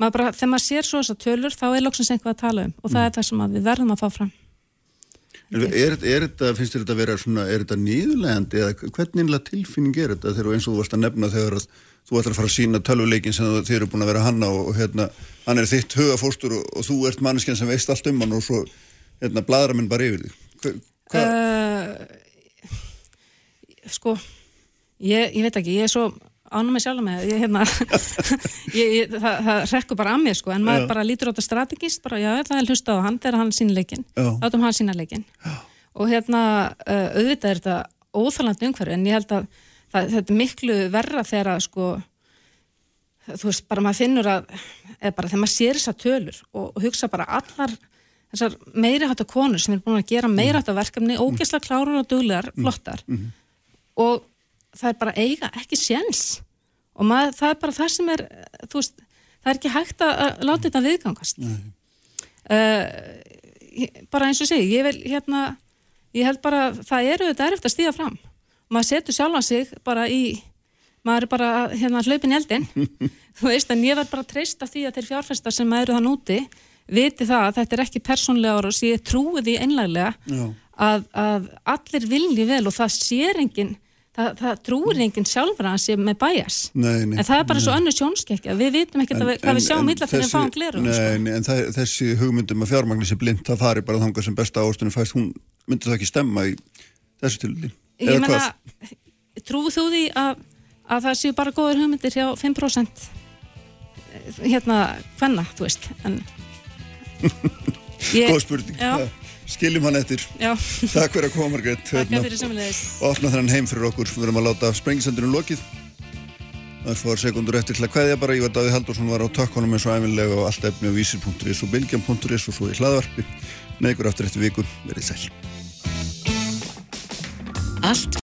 maður bara, þegar maður sér svo þessar tölur, þá er lóksins einhvað að tala um og það mm. er það sem við verðum að fá fram. Er, er, er þetta, finnst þér þetta að vera svona, er þetta nýðulegandi eða hvernig einlega tilfinning er þetta þegar eins og þú varst að nefna þegar að þú ætlar að fara að sína tölvuleikin sem þið eru búin að vera hanna og, og hérna, hann er þitt hugafóstur og, og þú ert manneskinn sem veist allt um hann og svo, hérna, bladra minn bara yfir. Hva, uh, sko ég, ég veit ekki, ég er svo ánum með sjálf með ég, hérna, ég, það, það rekkur bara að mig sko en maður já. bara lítur á þetta strategist bara já, það er hlusta á hann þegar hann sína leikin átum hann sína leikin já. og hérna uh, auðvitað er þetta óþalandi umhverju en ég held að það, þetta er miklu verra þegar að sko þú veist, bara maður finnur að eða bara þegar maður sér þessar tölur og, og hugsa bara allar þessar meiri hátta konur sem er búin að gera meiri hátta verkefni, ógeðslega klárur og duglegar, mm. flottar mm. -hmm og það er bara eiga ekki séns og maður, það er bara það sem er veist, það er ekki hægt að láta þetta viðgangast. Uh, bara eins og sé ég, vil, hérna, ég held bara það eru þetta erfitt að stíða fram og maður setur sjálfa sig bara í maður er bara hérna hlaupin eldin þú veist en ég verð bara treysta því að þeir fjárfæstar sem eru þann úti viti það að þetta er ekki persónlega ára og sé trúið í einlæglega að, að allir vilji vel og það sér enginn það, það trúir enginn sjálfur að sé með bæjas en það er bara nei. svo önnu sjónskekja við vitum ekki en, hvað við sjáum illa fyrir að fá gleru Nei, sko. en það, þessi hugmyndum að fjármagnin sé blind, það fari bara þangar sem besta ástunni fæst, hún myndi það ekki stemma í þessu tilvíli Ég menna, trúið þú því að, að það séu bara góður hugmyndir hjá 5% hérna hvenna, þú veist en Góð spurning. Já. Skiljum hann eftir. Já. takk fyrir að koma Margrét. Takk hérna, fyrir samanlegis og opna þennan heim fyrir okkur. Við verðum að láta sprengisendurinn lokið. Það er fór sekundur eftir til að hvaðja bara. Ívar Daví Haldursson var á takkonum eins og æfinlega og allt efni á vísir.is og bilgjum.is og svo í hlaðvarpi. Með ykkur aftur eftir viku. Verið sæl Allt